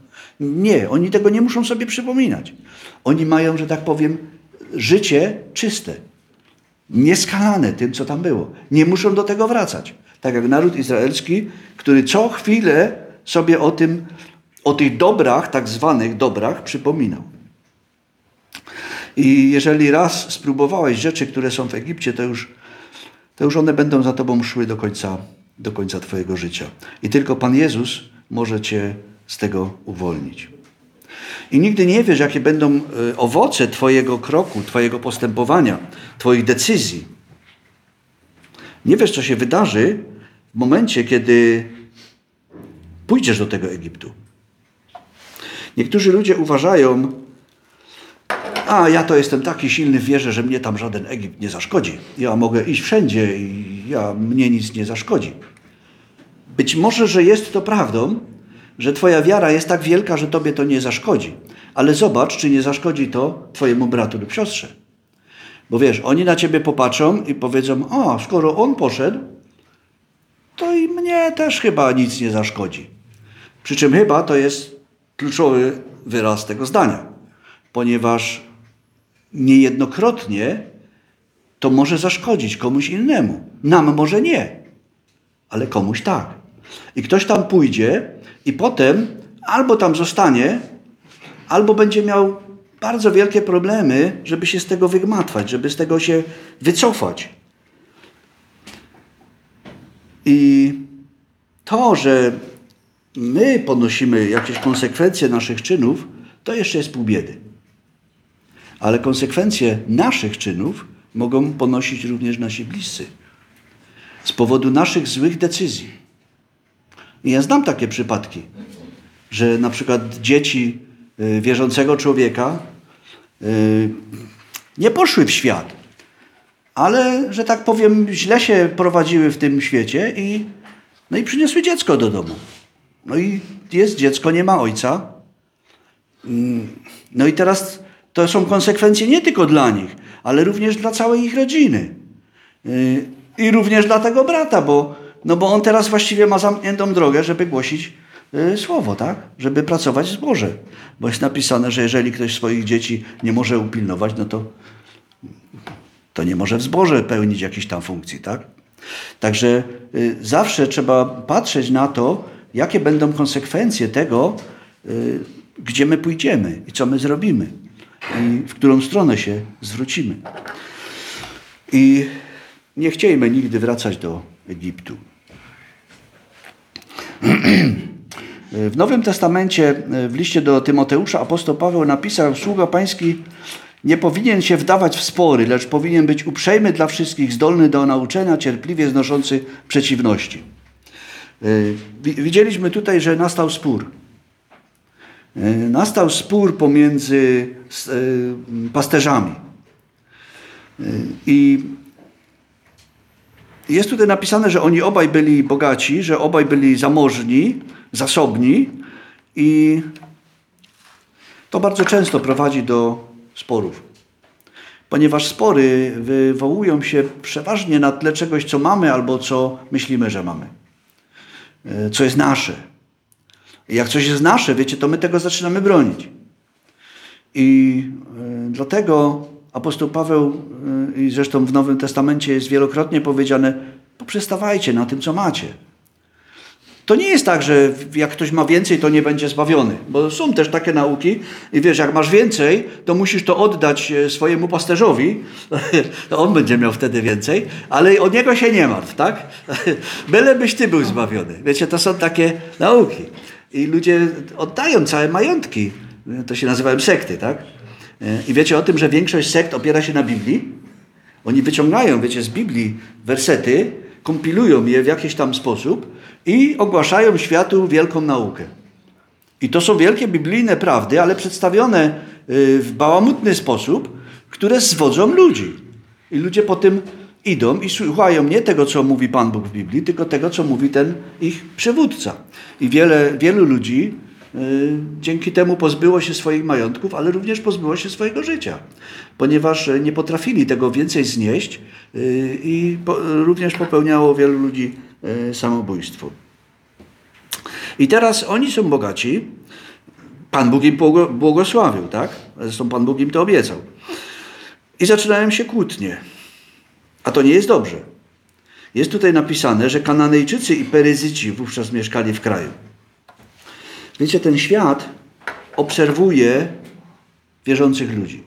Speaker 1: Nie, oni tego nie muszą sobie przypominać. Oni mają, że tak powiem, życie czyste, nieskalane tym, co tam było. Nie muszą do tego wracać. Tak jak naród izraelski, który co chwilę sobie o tym, o tych dobrach, tak zwanych dobrach, przypominał. I jeżeli raz spróbowałeś rzeczy, które są w Egipcie, to już, to już one będą za tobą szły do końca, do końca twojego życia. I tylko Pan Jezus może cię z tego uwolnić. I nigdy nie wiesz, jakie będą e, owoce Twojego kroku, Twojego postępowania, Twoich decyzji. Nie wiesz, co się wydarzy w momencie, kiedy pójdziesz do tego Egiptu. Niektórzy ludzie uważają, a ja to jestem taki silny w wierze, że mnie tam żaden Egipt nie zaszkodzi. Ja mogę iść wszędzie i ja, mnie nic nie zaszkodzi. Być może, że jest to prawdą, że Twoja wiara jest tak wielka, że Tobie to nie zaszkodzi. Ale zobacz, czy nie zaszkodzi to Twojemu bratu lub siostrze. Bo wiesz, oni na Ciebie popatrzą i powiedzą, o, skoro on poszedł, to i mnie też chyba nic nie zaszkodzi. Przy czym chyba to jest kluczowy wyraz tego zdania, ponieważ niejednokrotnie to może zaszkodzić komuś innemu. Nam może nie, ale komuś tak. I ktoś tam pójdzie i potem albo tam zostanie, albo będzie miał bardzo wielkie problemy, żeby się z tego wygmatwać, żeby z tego się wycofać. I to, że my ponosimy jakieś konsekwencje naszych czynów, to jeszcze jest pół biedy. Ale konsekwencje naszych czynów mogą ponosić również nasi bliscy z powodu naszych złych decyzji. I ja znam takie przypadki, że na przykład dzieci y, wierzącego człowieka y, nie poszły w świat, ale, że tak powiem, źle się prowadziły w tym świecie i, no i przyniosły dziecko do domu. No i jest dziecko, nie ma ojca. Mm, no i teraz to są konsekwencje nie tylko dla nich, ale również dla całej ich rodziny. Y, I również dla tego brata, bo, no bo on teraz właściwie ma zamkniętą drogę, żeby głosić y, słowo, tak? Żeby pracować w zborze. Bo jest napisane, że jeżeli ktoś swoich dzieci nie może upilnować, no to, to nie może w zborze pełnić jakiejś tam funkcji, tak? Także y, zawsze trzeba patrzeć na to, jakie będą konsekwencje tego, gdzie my pójdziemy i co my zrobimy i w którą stronę się zwrócimy. I nie chciejmy nigdy wracać do Egiptu. [clears throat] W Nowym Testamencie, w liście do Tymoteusza, apostoł Paweł napisał: Sługa Pański nie powinien się wdawać w spory, lecz powinien być uprzejmy dla wszystkich, zdolny do nauczenia, cierpliwie znoszący przeciwności. Widzieliśmy tutaj, że nastał spór. Nastał spór pomiędzy e, pasterzami. I jest tutaj napisane, że oni obaj byli bogaci, że obaj byli zamożni, zasobni i to bardzo często prowadzi do sporów. Ponieważ spory wywołują się przeważnie na tle czegoś, co mamy albo co myślimy, że mamy. E, co jest nasze. Jak coś jest nasze, wiecie, to my tego zaczynamy bronić. I e, dlatego apostoł Paweł, e, i zresztą w Nowym Testamencie jest wielokrotnie powiedziane, poprzestawajcie na tym, co macie. To nie jest tak, że jak ktoś ma więcej, to nie będzie zbawiony, bo są też takie nauki i wiesz, jak masz więcej, to musisz to oddać e, swojemu pasterzowi, [laughs] on będzie miał wtedy więcej, ale od niego się nie martw, tak? [laughs] Bylebyś ty był zbawiony. Wiecie, to są takie nauki. I ludzie oddają całe majątki. To się nazywają sekty, tak? E, I wiecie o tym, że większość sekt opiera się na Biblii? Oni wyciągają, wiecie, z Biblii wersety, kompilują je w jakiś tam sposób i ogłaszają światu wielką naukę. I to są wielkie biblijne prawdy, ale przedstawione y, w bałamutny sposób, które zwodzą ludzi. I ludzie po tym idą i słuchają nie tego, co mówi Pan Bóg w Biblii, tylko tego, co mówi ten ich przywódca. I wiele, wielu ludzi dzięki temu pozbyło się swoich majątków, ale również pozbyło się swojego życia, ponieważ nie potrafili tego więcej znieść y, i również popełniało wielu ludzi y, samobójstwo. I teraz oni są bogaci, Pan Bóg im błogosławił, tak? Zresztą Pan Bóg im to obiecał. I zaczynają się kłótnie. A to nie jest dobrze. Jest tutaj napisane, że Kananejczycy i Peryzyci wówczas mieszkali w kraju. Wiecie, ten świat obserwuje wierzących ludzi.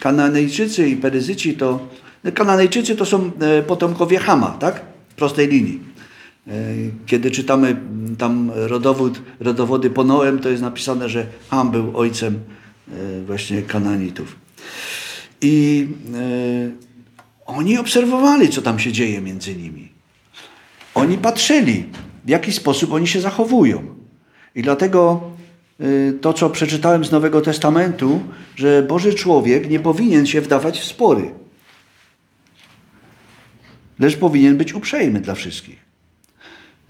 Speaker 1: Kananejczycy i Peryzyci to. Kananejczycy to są e, potomkowie Hama, tak? W prostej linii. E, kiedy czytamy tam rodowód, rodowody po Noem, to jest napisane, że Ham był ojcem e, właśnie Kananitów. I oni obserwowali, co tam się dzieje między nimi. Oni patrzyli, w jaki sposób oni się zachowują. I dlatego y, to, co przeczytałem z Nowego Testamentu, że Boży człowiek nie powinien się wdawać w spory, lecz powinien być uprzejmy dla wszystkich.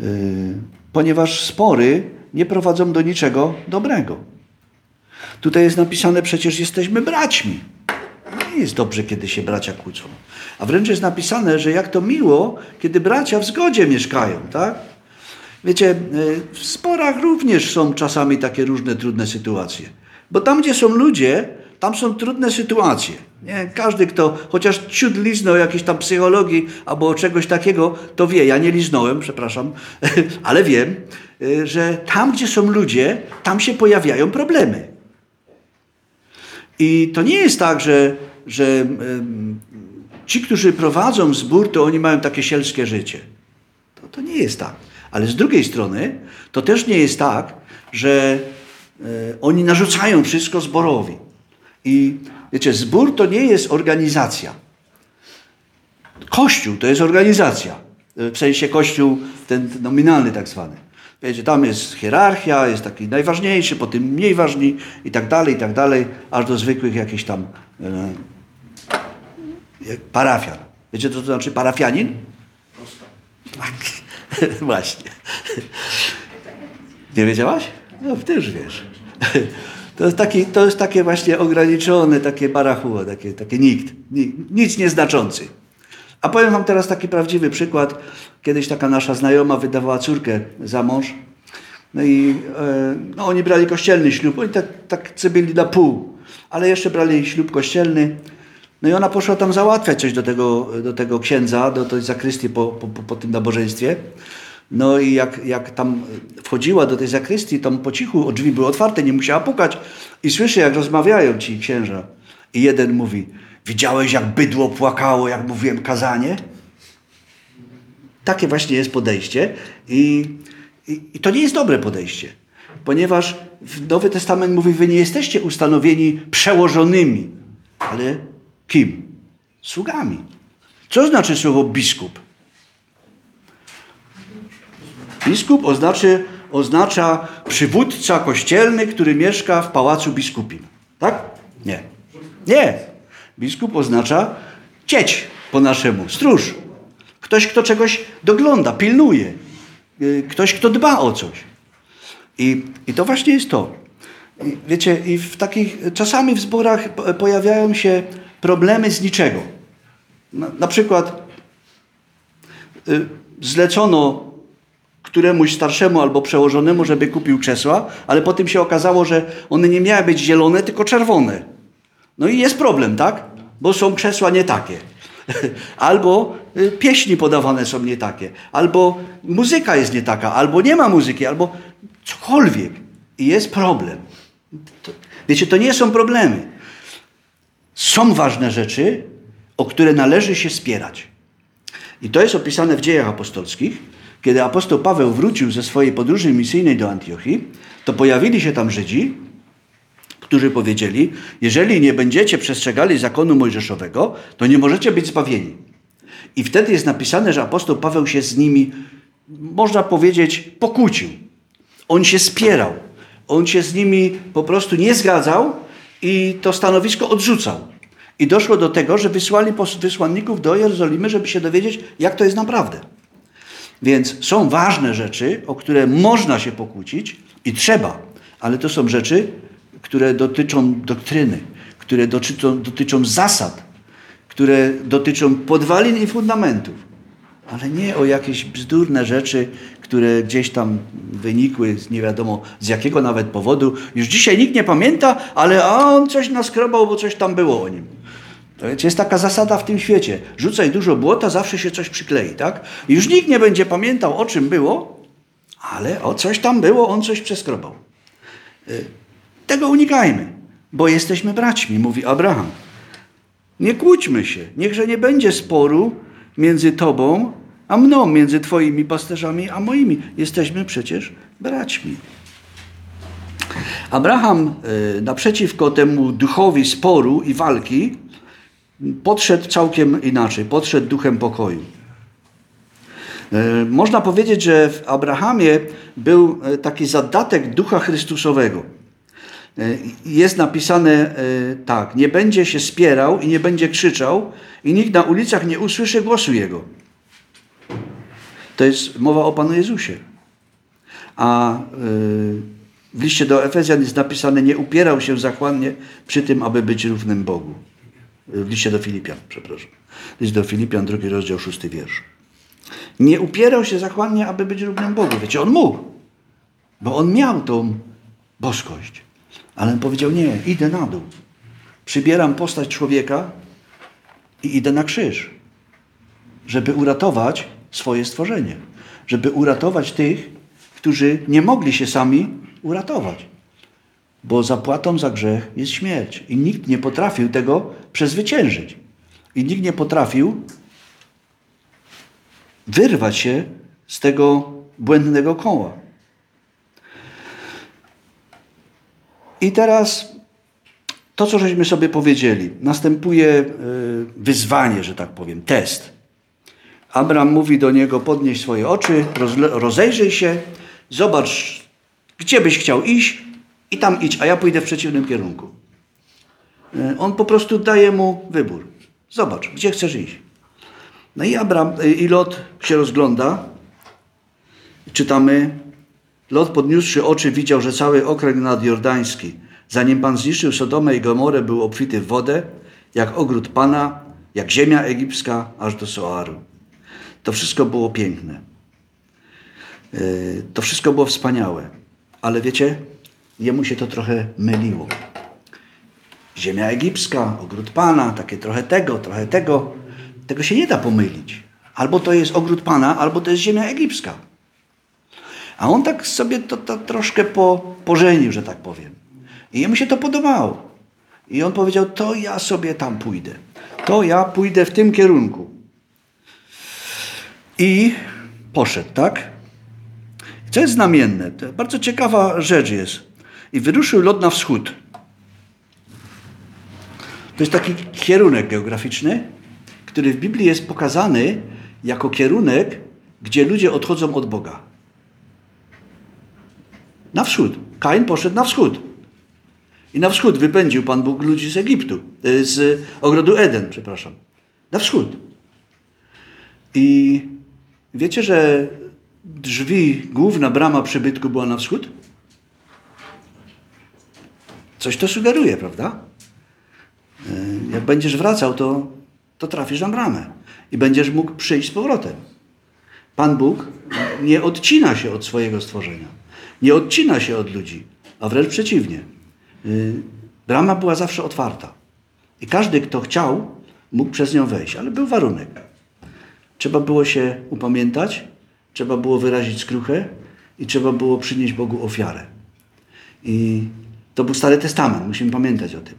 Speaker 1: Y, ponieważ spory nie prowadzą do niczego dobrego. Tutaj jest napisane, przecież jesteśmy braćmi. Nie jest dobrze, kiedy się bracia kłócą. A wręcz jest napisane, że jak to miło, kiedy bracia w zgodzie mieszkają, tak? Wiecie, y, w sporach również są czasami takie różne trudne sytuacje. Bo tam, gdzie są ludzie, tam są trudne sytuacje. Nie? Każdy, kto chociaż ciut liznął jakiejś tam psychologii albo czegoś takiego, to wie. Ja nie liznąłem, przepraszam, [laughs] ale wiem, y, że tam, gdzie są ludzie, tam się pojawiają problemy. I to nie jest tak, że, że ci, którzy prowadzą zbór, to oni mają takie sielskie życie. To, to nie jest tak. Ale z drugiej strony, to też nie jest tak, że e, oni narzucają wszystko zborowi. I wiecie, zbór to nie jest organizacja. Kościół to jest organizacja. W sensie kościół ten nominalny tak zwany. Wiecie, tam jest hierarchia, jest taki najważniejszy, potem mniej ważni i tak dalej, i tak dalej, aż do zwykłych jakichś tam e, parafian. Wiecie, co to znaczy parafianin? Tak, [laughs] właśnie. Nie wiedziałaś? No, też wiesz. To jest, taki, to jest takie właśnie ograniczone, takie barachuło, takie, takie nikt, nic nieznaczący. A powiem wam teraz taki prawdziwy przykład. Kiedyś taka nasza znajoma wydawała córkę za mąż. No i e, no, oni brali kościelny ślub. Oni tak, tak byli na pół, ale jeszcze brali ślub kościelny. No i ona poszła tam załatwiać coś do tego, do tego księdza, do tej zakrystii po, po, po tym nabożeństwie. No i jak, jak tam wchodziła do tej zakrystii, tam po cichu, drzwi były otwarte, nie musiała pukać. I słyszy, jak rozmawiają ci księża. I jeden mówi, widziałeś jak bydło płakało, jak mówiłem kazanie? Takie właśnie jest podejście. I, i, i to nie jest dobre podejście. Ponieważ Nowy Testament mówi, wy nie jesteście ustanowieni przełożonymi, ale kim? Sługami. Co znaczy słowo biskup? Biskup oznaczy, oznacza przywódca kościelny, który mieszka w pałacu biskupim. Tak? Nie. Nie. Biskup oznacza cieć po naszemu, stróż. Ktoś, kto czegoś dogląda, pilnuje. Y, ktoś, kto dba o coś. I, i to właśnie jest to. Wiecie, i w takich, czasami w zborach pojawiają się problemy z niczego. Na, na przykład y, zlecono któremuś starszemu albo przełożonemu, żeby kupił krzesła, ale potem się okazało, że one nie miały być zielone, tylko czerwone. No i jest problem, tak? Bo są krzesła nie takie. [laughs] albo y, pieśni podawane są nie takie, albo muzyka jest nie taka, albo nie ma muzyki, albo cokolwiek. I jest problem. To, wiecie, to nie są problemy. Są ważne rzeczy, o które należy się spierać. I to jest opisane w dziejach apostolskich. Kiedy apostoł Paweł wrócił ze swojej podróży misyjnej do Antiochii, to pojawili się tam Żydzi, którzy powiedzieli: Jeżeli nie będziecie przestrzegali zakonu mojżeszowego, to nie możecie być zbawieni. I wtedy jest napisane, że apostoł Paweł się z nimi, można powiedzieć, pokłócił. On się spierał. On się z nimi po prostu nie zgadzał i to stanowisko odrzucał. I doszło do tego, że wysłali wysłanników do Jerozolimy, żeby się dowiedzieć, jak to jest naprawdę. Więc są ważne rzeczy, o które można się pokłócić i trzeba, ale to są rzeczy, które dotyczą doktryny, które dotyczą, dotyczą zasad, które dotyczą podwalin i fundamentów, ale nie o jakieś bzdurne rzeczy, które gdzieś tam wynikły nie wiadomo z jakiego nawet powodu. Już dzisiaj nikt nie pamięta, ale on coś naskrobał, bo coś tam było o nim. To jest taka zasada w tym świecie. Rzucaj dużo błota, zawsze się coś przyklei, tak? Już nikt nie będzie pamiętał, o czym było, ale o coś tam było, on coś przeskrobał. Y, tego unikajmy, bo jesteśmy braćmi, mówi Abraham. Nie kłóćmy się. Niechże nie będzie sporu między tobą a mną, między twoimi pasterzami a moimi. Jesteśmy przecież braćmi. Abraham y, naprzeciwko temu duchowi sporu i walki podszedł całkiem inaczej, podszedł duchem pokoju. E, można powiedzieć, że w Abrahamie był e, taki zadatek ducha Chrystusowego. jest napisane tak, nie będzie się spierał i nie będzie krzyczał i nikt na ulicach nie usłyszy głosu Jego. To jest mowa o Panu Jezusie. A w liście do Efezjan jest napisane, nie upierał się zachłannie przy tym, aby być równym Bogu. W liście do Filipian, przepraszam. List do Filipian, drugi rozdział, szósty wiersz. Nie upierał się zachłannie, aby być równym Bogu. Wiecie, on mógł, bo on miał tą boskość. Ale on powiedział, nie, idę na dół. Przybieram postać człowieka i idę na krzyż, żeby uratować swoje stworzenie. Żeby uratować tych, którzy nie mogli się sami uratować. Bo zapłatą za grzech jest śmierć. I nikt nie potrafił tego przezwyciężyć. I nikt nie potrafił wyrwać się z tego błędnego koła. I teraz to, co żeśmy sobie powiedzieli, następuje e, wyzwanie, że tak powiem, test. Abraham mówi do niego: podnieś swoje oczy, rozejrzyj się, zobacz, gdzie byś chciał iść, i tam idź, a ja pójdę w przeciwnym kierunku. E, on po prostu daje mu wybór. Zobacz, gdzie chcesz iść. No i Abraham, e, i Lot się rozgląda. Czytamy, Lot podniósłszy oczy widział, że cały okręg nadjordański, zanim Pan zniszczył Sodomę i Gomorę, był obfity w wodę, jak ogród Pana, jak ziemia egipska, aż do Soaru. To wszystko było piękne. E, to wszystko było wspaniałe. Ale wiecie, jemu się to trochę myliło. Ziemia egipska, ogród Pana, takie trochę tego, trochę tego. Tego się nie da pomylić. Albo to jest ogród Pana, albo to jest ziemia egipska. A on tak sobie to, to troszkę po, pożenił, że tak powiem. I jemu się to podobało. I on powiedział, to ja sobie tam pójdę. To ja pójdę w tym kierunku. I poszedł, tak? Co jest znamienne? To bardzo ciekawa rzecz jest. I wyruszył lot na wschód. To jest taki kierunek geograficzny, który w Biblii jest pokazany jako kierunek, gdzie ludzie odchodzą od Boga. Na wschód. Kain poszedł na wschód. I na wschód wypędził Pan Bóg ludzi z Egiptu, e, z ogrodu Eden, przepraszam. Na wschód. I wiecie, że drzwi, główna brama przybytku była na wschód? Coś to sugeruje, prawda? E, jak będziesz wracał, to, to trafisz na bramę i będziesz mógł przyjść z powrotem. Pan Bóg nie odcina się od swojego stworzenia, nie odcina się od ludzi, a wręcz przeciwnie. E, brama była zawsze otwarta i każdy, kto chciał, mógł przez nią wejść, ale był warunek. Trzeba było się upamiętać, trzeba było wyrazić skruchę i trzeba było przynieść Bogu ofiarę. I to był Stary Testament, musimy pamiętać o tym.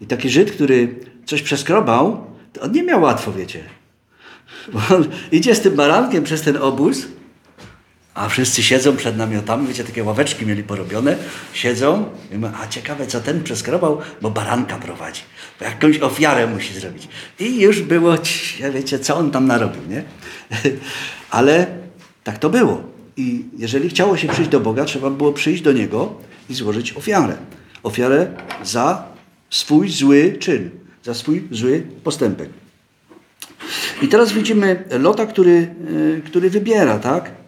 Speaker 1: I taki Żyd, który coś przeskrobał, to on nie miał łatwo, wiecie. Bo on idzie z tym barankiem przez ten obóz, a wszyscy siedzą przed namiotami, wiecie, takie ławeczki mieli porobione, siedzą i mówią, a ciekawe, co ten przeskrobał, bo baranka prowadzi, bo jakąś ofiarę musi zrobić. I już było, wiecie, co on tam narobił, nie? [laughs] Ale tak to było. I jeżeli chciało się przyjść do Boga, trzeba było przyjść do Niego i złożyć ofiarę. Ofiarę za swój zły czyn, za swój zły postępek. I teraz widzimy Lota, który, e, który wybiera, tak?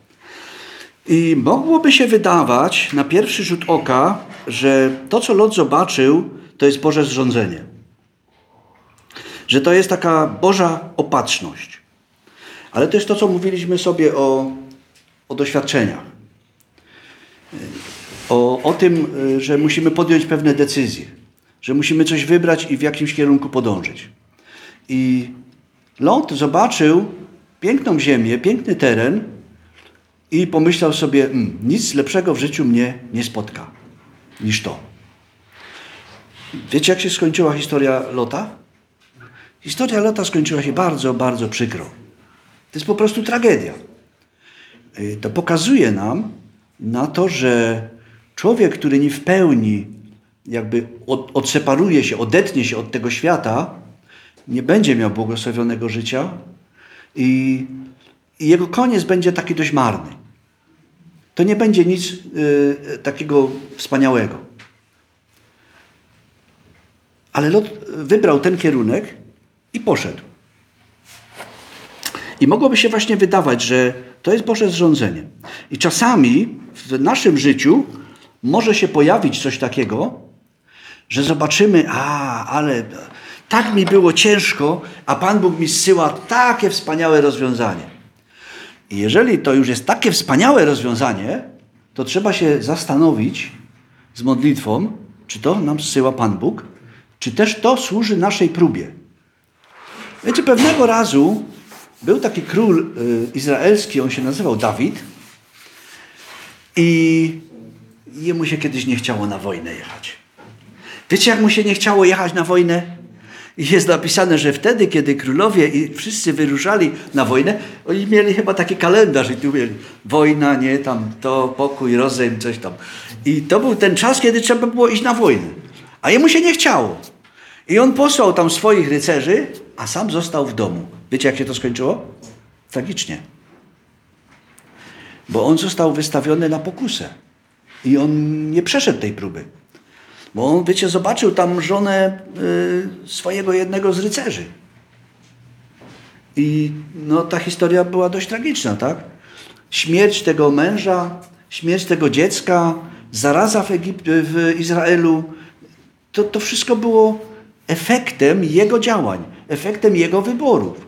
Speaker 1: I mogłoby się wydawać na pierwszy rzut oka, że to, co Lot zobaczył, to jest Boże zrządzenie. Że to jest taka Boża opatrzność. Ale to jest to, co mówiliśmy sobie o, o doświadczeniach o, o tym, że musimy podjąć pewne decyzje, że musimy coś wybrać i w jakimś kierunku podążyć. I Lot zobaczył piękną ziemię, piękny teren i pomyślał sobie, mm, nic lepszego w życiu mnie nie spotka niż to. Wiecie, jak się skończyła historia Lota? Historia Lota skończyła się bardzo, bardzo przykro. To jest po prostu tragedia. Y, to pokazuje nam na to, że Człowiek, który nie w pełni jakby od, odseparuje się, odetnie się od tego świata, nie będzie miał błogosławionego życia i, i jego koniec będzie taki dość marny. To nie będzie nic y, takiego wspaniałego. Ale Lot wybrał ten kierunek i poszedł. I mogłoby się właśnie wydawać, że to jest Boże zrządzenie. I czasami w naszym życiu może się pojawić coś takiego, że zobaczymy, a, ale tak mi było ciężko, a Pan Bóg mi zsyła takie wspaniałe rozwiązanie. I jeżeli to już jest takie wspaniałe rozwiązanie, to trzeba się zastanowić z modlitwą, czy to nam zsyła Pan Bóg, czy też to służy naszej próbie. Wiecie, pewnego razu był taki król y, izraelski, on się nazywał Dawid i jemu się kiedyś nie chciało na wojnę jechać. Wiecie, jak mu się nie chciało jechać na wojnę? I jest napisane, że wtedy, kiedy królowie i wszyscy wyruszali na wojnę, oni mieli chyba taki kalendarz i tu mieli wojna, nie, tam to, pokój, rozejm, coś tam. I to był ten czas, kiedy trzeba było iść na wojnę. A jemu się nie chciało. I on posłał tam swoich rycerzy, a sam został w domu. Wiecie, jak się to skończyło? Tragicznie. Bo on został wystawiony na pokusę. I on nie przeszedł tej próby. Bo on, wiecie, zobaczył tam żonę y, swojego jednego z rycerzy. I no, ta historia była dość tragiczna, tak? Śmierć tego męża, śmierć tego dziecka, zaraza w, Egip- w Izraelu, to, to wszystko było efektem jego działań, efektem jego wyborów.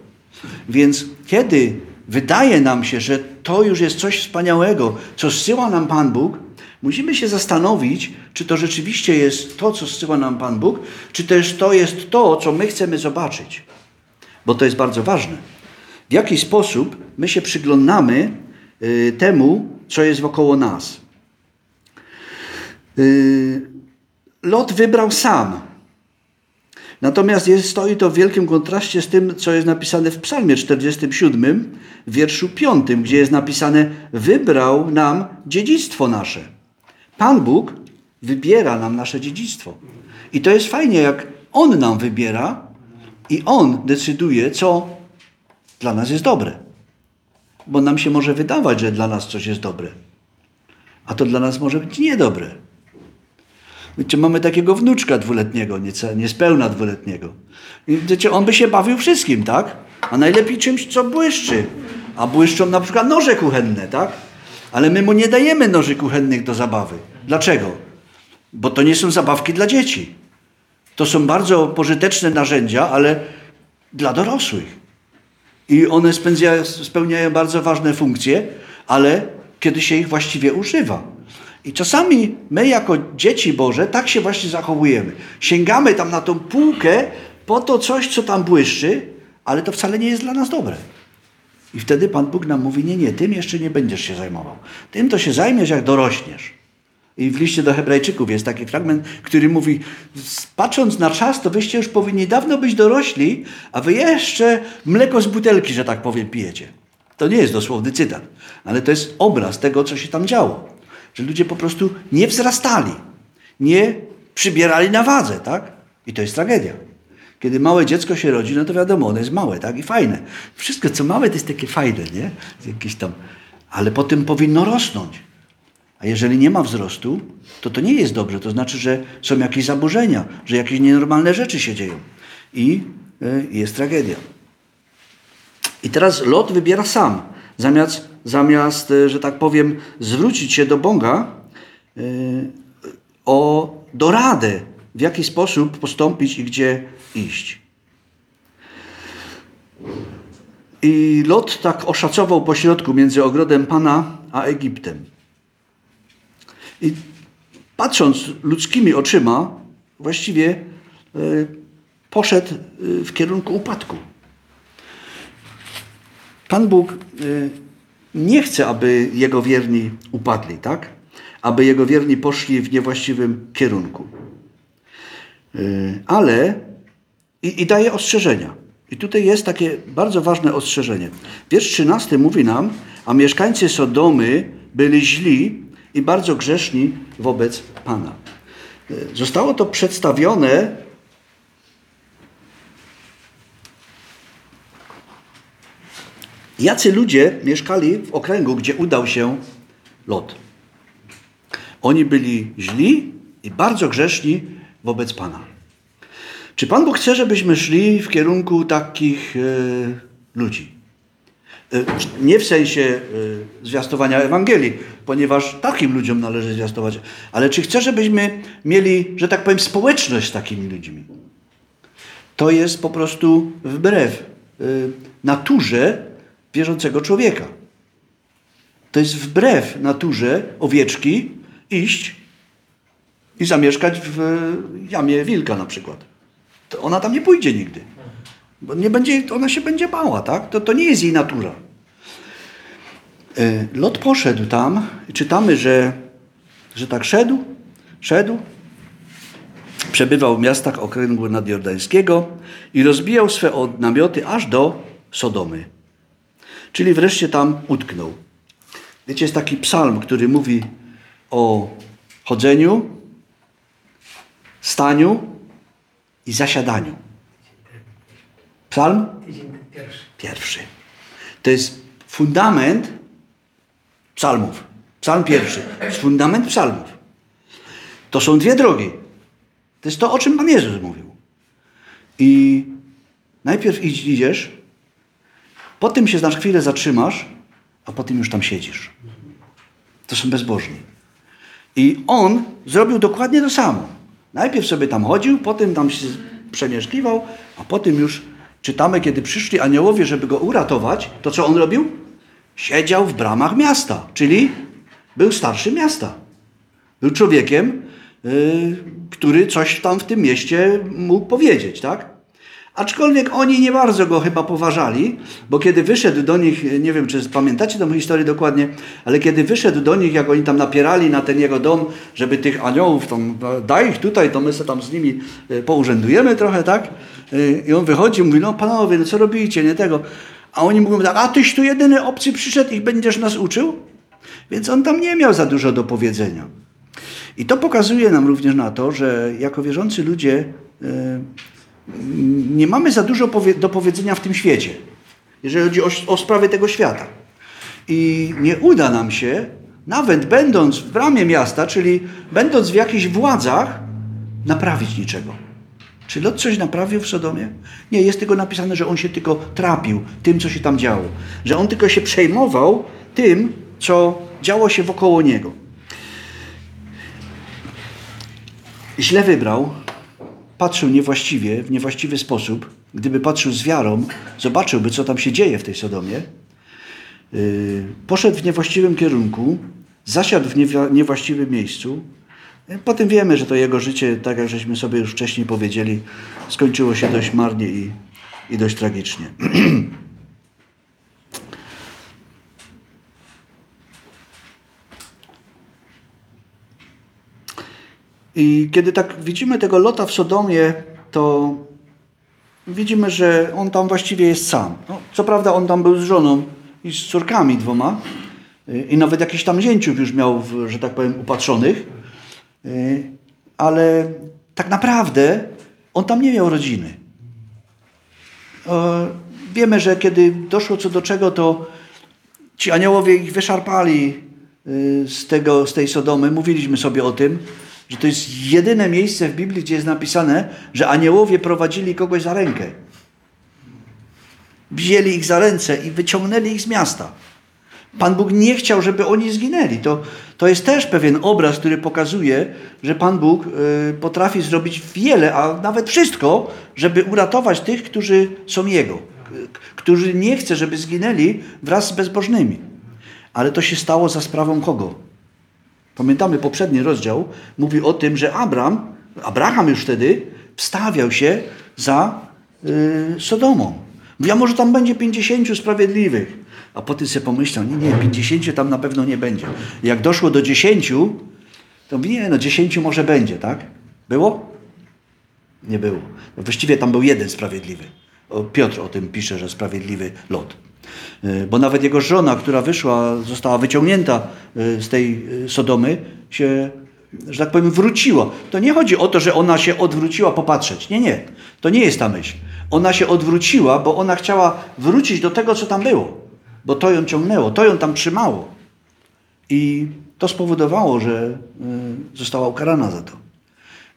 Speaker 1: Więc kiedy wydaje nam się, że to już jest coś wspaniałego, co zsyła nam Pan Bóg, musimy się zastanowić, czy to rzeczywiście jest to, co zsyła nam Pan Bóg, czy też to jest to, co my chcemy zobaczyć. Bo to jest bardzo ważne. W jaki sposób my się przyglądamy y, temu, co jest wokoło nas. Y, Lot wybrał sam. Natomiast jest, stoi to w wielkim kontraście z tym, co jest napisane w Psalmie 47, w wierszu 5, gdzie jest napisane: Wybrał nam dziedzictwo nasze. Pan Bóg wybiera nam nasze dziedzictwo. I to jest fajnie, jak On nam wybiera i On decyduje, co dla nas jest dobre. Bo nam się może wydawać, że dla nas coś jest dobre, a to dla nas może być niedobre. Wiecie, mamy takiego wnuczka dwuletniego, niece, niespełna dwuletniego. I wiecie, on by się bawił wszystkim, tak? A najlepiej czymś, co błyszczy. A błyszczą na przykład noże kuchenne, tak? Ale my mu nie dajemy noży kuchennych do zabawy. Dlaczego? Bo to nie są zabawki dla dzieci. To są bardzo pożyteczne narzędzia, ale dla dorosłych. I one spełniają bardzo ważne funkcje, ale kiedy się ich właściwie używa. I czasami my, jako dzieci Boże, tak się właśnie zachowujemy. Sięgamy tam na tą półkę po to coś, co tam błyszczy, ale to wcale nie jest dla nas dobre. I wtedy Pan Bóg nam mówi: Nie, nie, tym jeszcze nie będziesz się zajmował. Tym to się zajmiesz, jak dorośniesz. I w liście do Hebrajczyków jest taki fragment, który mówi: Patrząc na czas, to wyście już powinni dawno być dorośli, a wy jeszcze mleko z butelki, że tak powiem, pijecie. To nie jest dosłowny cytat, ale to jest obraz tego, co się tam działo że ludzie po prostu nie wzrastali, nie przybierali na wadze, tak? I to jest tragedia. Kiedy małe dziecko się rodzi, no to wiadomo, ono jest małe, tak? I fajne. Wszystko, co małe, to jest takie fajne, nie? Jakieś tam... Ale potem powinno rosnąć. A jeżeli nie ma wzrostu, to to nie jest dobrze. To znaczy, że są jakieś zaburzenia, że jakieś nienormalne rzeczy się dzieją. I y, jest tragedia. I teraz Lot wybiera sam. Zamiast zamiast, e, że tak powiem, zwrócić się do Boga e, o doradę, w jaki sposób postąpić i gdzie iść. I Lot tak oszacował pośrodku między ogrodem Pana a Egiptem. I patrząc ludzkimi oczyma, właściwie e, poszedł w kierunku upadku. Pan Bóg nie chce, aby jego wierni upadli, tak? Aby jego wierni poszli w niewłaściwym kierunku. Y, ale i, i daje ostrzeżenia. I tutaj jest takie bardzo ważne ostrzeżenie. Wiersz 13 mówi nam, a mieszkańcy Sodomy byli źli i bardzo grzeszni wobec Pana. Y, zostało to przedstawione Jacy ludzie mieszkali w okręgu, gdzie udał się Lot? Oni byli źli i bardzo grzeszni wobec Pana. Czy Pan Bóg chce, żebyśmy szli w kierunku takich e, ludzi? E, nie w sensie e, zwiastowania Ewangelii, ponieważ takim ludziom należy zwiastować, ale czy chce, żebyśmy mieli, że tak powiem, społeczność z takimi ludźmi? To jest po prostu wbrew naturze wierzącego człowieka. To jest wbrew naturze owieczki iść i zamieszkać w jamie wilka na przykład. To ona tam nie pójdzie nigdy. Bo nie będzie, ona się będzie bała, tak? To, to nie jest jej natura. E, Lot poszedł tam czytamy, że, że tak szedł, szedł, przebywał w miastach okręgu nadjordańskiego i rozbijał swe namioty aż do Sodomy. Czyli wreszcie tam utknął. Wiecie, jest taki psalm, który mówi o chodzeniu, staniu i zasiadaniu. Psalm pierwszy. To jest fundament psalmów. Psalm pierwszy. To jest fundament psalmów. To są dwie drogi. To jest to, o czym Pan Jezus mówił. I najpierw idziesz, potem się na chwilę zatrzymasz, a potem już tam siedzisz. To są bezbożni. I on zrobił dokładnie to samo. Najpierw sobie tam chodził, potem tam się przemieszkiwał, a potem już czytamy, kiedy przyszli aniołowie, żeby go uratować, to co on robił? Siedział w bramach miasta, czyli był starszy miasta. Był człowiekiem, yy, który coś tam w tym mieście mógł powiedzieć, tak? Aczkolwiek oni nie bardzo go chyba poważali, bo kiedy wyszedł do nich, nie wiem czy pamiętacie tę historię dokładnie, ale kiedy wyszedł do nich, jak oni tam napierali na ten jego dom, żeby tych aniołów, tam, daj ich tutaj, to my sobie tam z nimi e, pourzędujemy trochę, tak? E, I on wychodzi i mówi, no panowie, no co robicie, nie tego. A oni mówią tak, a tyś tu jedyny obcy przyszedł i będziesz nas uczył? Więc on tam nie miał za dużo do powiedzenia. I to pokazuje nam również na to, że jako wierzący ludzie yy, nie mamy za dużo do powiedzenia w tym świecie, jeżeli chodzi o, o sprawy tego świata. I nie uda nam się, nawet będąc w bramie miasta, czyli będąc w jakichś władzach, naprawić niczego. Czy Lot coś naprawił w Sodomie? Nie, jest tylko napisane, że on się tylko trapił tym, co się tam działo. Że on tylko się przejmował tym, co działo się wokoło niego. Źle wybrał, patrzył niewłaściwie, w niewłaściwy sposób, gdyby patrzył z wiarą, zobaczyłby, co tam się dzieje w tej Sodomie, yy, poszedł w niewłaściwym kierunku, zasiadł w niewłaściwym miejscu. Potem wiemy, że to jego życie, tak jak żeśmy sobie już wcześniej powiedzieli, skończyło się dość marnie i, i dość tragicznie. [clears throat] I kiedy tak widzimy tego Lota w Sodomie, to widzimy, że on tam właściwie jest sam. No, co prawda on tam był z żoną i z córkami dwoma y, i nawet jakiś tam zięciów już miał, że tak powiem, upatrzonych, y, ale tak naprawdę on tam nie miał rodziny. Wiemy, że kiedy doszło co do czego, to ci aniołowie ich wyszarpali y, z, tego, z tej Sodomy. Mówiliśmy sobie o tym że to jest jedyne miejsce w Biblii, gdzie jest napisane, że aniołowie prowadzili kogoś za rękę. Wzięli ich za ręce i wyciągnęli ich z miasta. Pan Bóg nie chciał, żeby oni zginęli. To, to jest też pewien obraz, który pokazuje, że Pan Bóg y, potrafi zrobić wiele, a nawet wszystko, żeby uratować tych, którzy są Jego, którzy nie chce, żeby zginęli wraz z bezbożnymi. Ale to się stało za sprawą kogo? Pamiętamy poprzedni rozdział, mówi o tym, że Abram, Abraham już wtedy wstawiał się za y, Sodomą. Mówi, a może tam będzie 50 sprawiedliwych. A potem sobie pomyślał, nie, nie, 50 tam na pewno nie będzie. Jak doszło do 10, to mówi, nie, no 10 może będzie, tak? Było? Nie było. Właściwie tam był jeden sprawiedliwy. Piotr o tym pisze, że sprawiedliwy Lot. E, bo nawet jego żona, która wyszła, została wyciągnięta e, z tej e, Sodomy, się, że tak powiem, wróciła. To nie chodzi o to, że ona się odwróciła popatrzeć. Nie, nie. To nie jest ta myśl. Ona się odwróciła, bo ona chciała wrócić do tego, co tam było. Bo to ją ciągnęło, to ją tam trzymało. I to spowodowało, że została ukarana za to.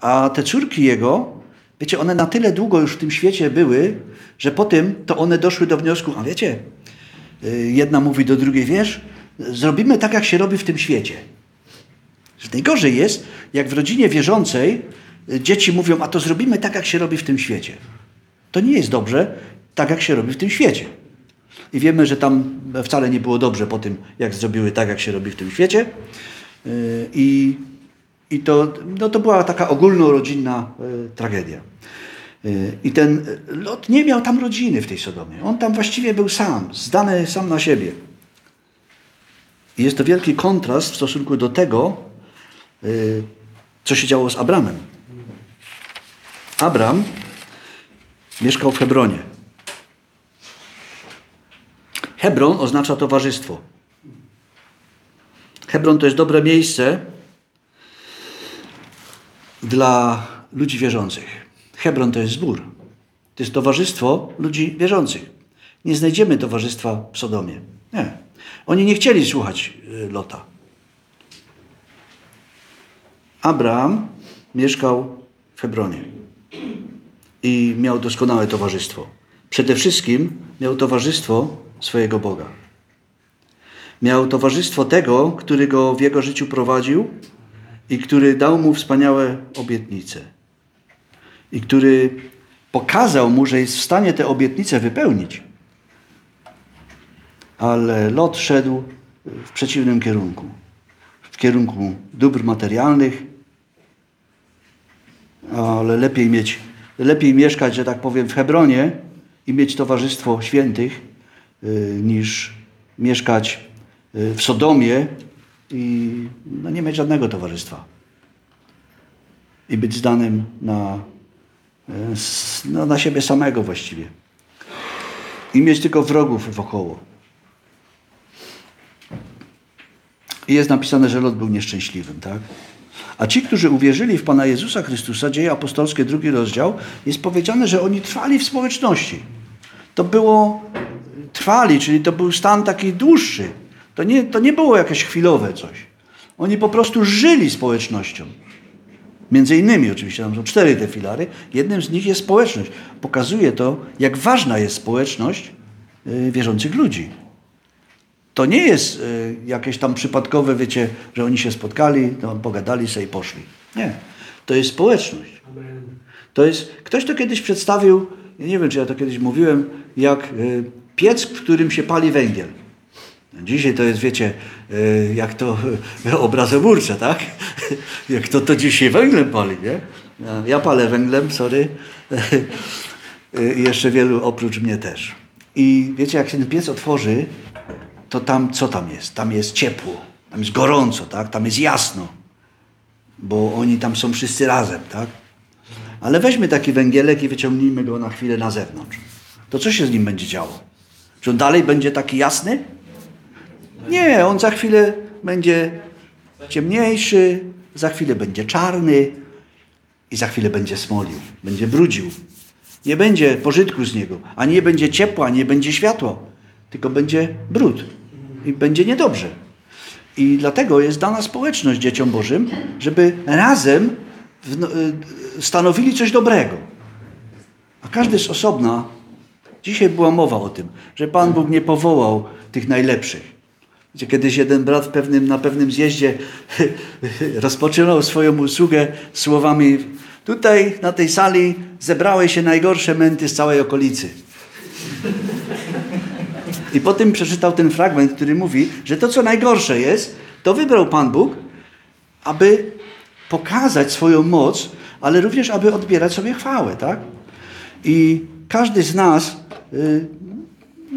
Speaker 1: A te córki jego Wiecie, one na tyle długo już w tym świecie były, że po tym to one doszły do wniosku, a wiecie, jedna mówi do drugiej, wiesz, zrobimy tak, jak się robi w tym świecie. Najgorzej jest, jak w rodzinie wierzącej y, dzieci mówią, a to zrobimy tak, jak się robi w tym świecie. To nie jest dobrze, tak jak się robi w tym świecie. I wiemy, że tam wcale nie było dobrze po tym, jak zrobiły tak, jak się robi w tym świecie. Y, I, i to, no to była taka ogólnorodzinna y, tragedia. I ten Lot nie miał tam rodziny w tej Sodomie. On tam właściwie był sam, zdany sam na siebie. I jest to wielki kontrast w stosunku do tego, co się działo z Abramem. Abram mieszkał w Hebronie. Hebron oznacza towarzystwo. Hebron to jest dobre miejsce dla ludzi wierzących. Hebron to jest zbór. To jest towarzystwo ludzi wierzących. Nie znajdziemy towarzystwa w Sodomie. Nie. Oni nie chcieli słuchać y, Lota. Abraham mieszkał w Hebronie i miał doskonałe towarzystwo. Przede wszystkim miał towarzystwo swojego Boga. Miał towarzystwo tego, który go w jego życiu prowadził i który dał mu wspaniałe obietnice. I który pokazał mu, że jest w stanie te obietnice wypełnić. Ale Lot szedł w przeciwnym kierunku. W kierunku dóbr materialnych, ale lepiej mieć, lepiej mieszkać, że tak powiem, w Hebronie i mieć towarzystwo świętych, y, niż mieszkać y, w Sodomie i no, nie mieć żadnego towarzystwa. I być zdanym na, no, na siebie samego właściwie. I mieć tylko wrogów wokoło. I jest napisane, że Lot był nieszczęśliwym, tak? A ci, którzy uwierzyli w Pana Jezusa Chrystusa, dzieje apostolskie, drugi rozdział, jest powiedziane, że oni trwali w społeczności. To było trwali, czyli to był stan taki dłuższy. To nie, to nie było jakieś chwilowe coś. Oni po prostu żyli społecznością. Między innymi oczywiście, tam są cztery te filary. Jednym z nich jest społeczność. Pokazuje to, jak ważna jest społeczność y, wierzących ludzi. To nie jest y, jakieś tam przypadkowe, wiecie, że oni się spotkali, no, pogadali sobie i poszli. Nie. To jest społeczność. To jest, ktoś to kiedyś przedstawił, nie wiem, czy ja to kiedyś mówiłem, jak y, piec, w którym się pali węgiel. Dzisiaj to jest, wiecie, y, jak to obrazoburcze, tak? [laughs] Jak to, to dzisiaj węglem pali, nie? Ja palę węglem, sorry. I jeszcze wielu oprócz mnie też. I wiecie, jak się ten piec otworzy, to tam co tam jest? Tam jest ciepło, tam jest gorąco, tak? Tam jest jasno, bo oni tam są wszyscy razem, tak? Ale weźmy taki węgielek i wyciągnijmy go na chwilę na zewnątrz. To co się z nim będzie działo? Czy on dalej będzie taki jasny? Nie, on za chwilę będzie ciemniejszy, za chwilę będzie czarny i za chwilę będzie smolił, będzie brudził. Nie będzie pożytku z niego, a nie będzie ciepła, nie będzie światła, tylko będzie brud i będzie niedobrze. I dlatego jest dana społeczność dzieciom Bożym, żeby razem no, y, stanowili coś dobrego. A każdy z osobna, dzisiaj była mowa o tym, że Pan Bóg nie powołał tych najlepszych. Gdzie kiedyś jeden brat pewnym, na pewnym zjeździe [laughs] rozpoczynał swoją usługę słowami tutaj na tej sali zebrały się najgorsze męty z całej okolicy. I potem przeczytał ten fragment, który mówi, że to, co najgorsze jest, to wybrał Pan Bóg, aby pokazać swoją moc, ale również, aby odbierać sobie chwałę, tak? I każdy z nas y,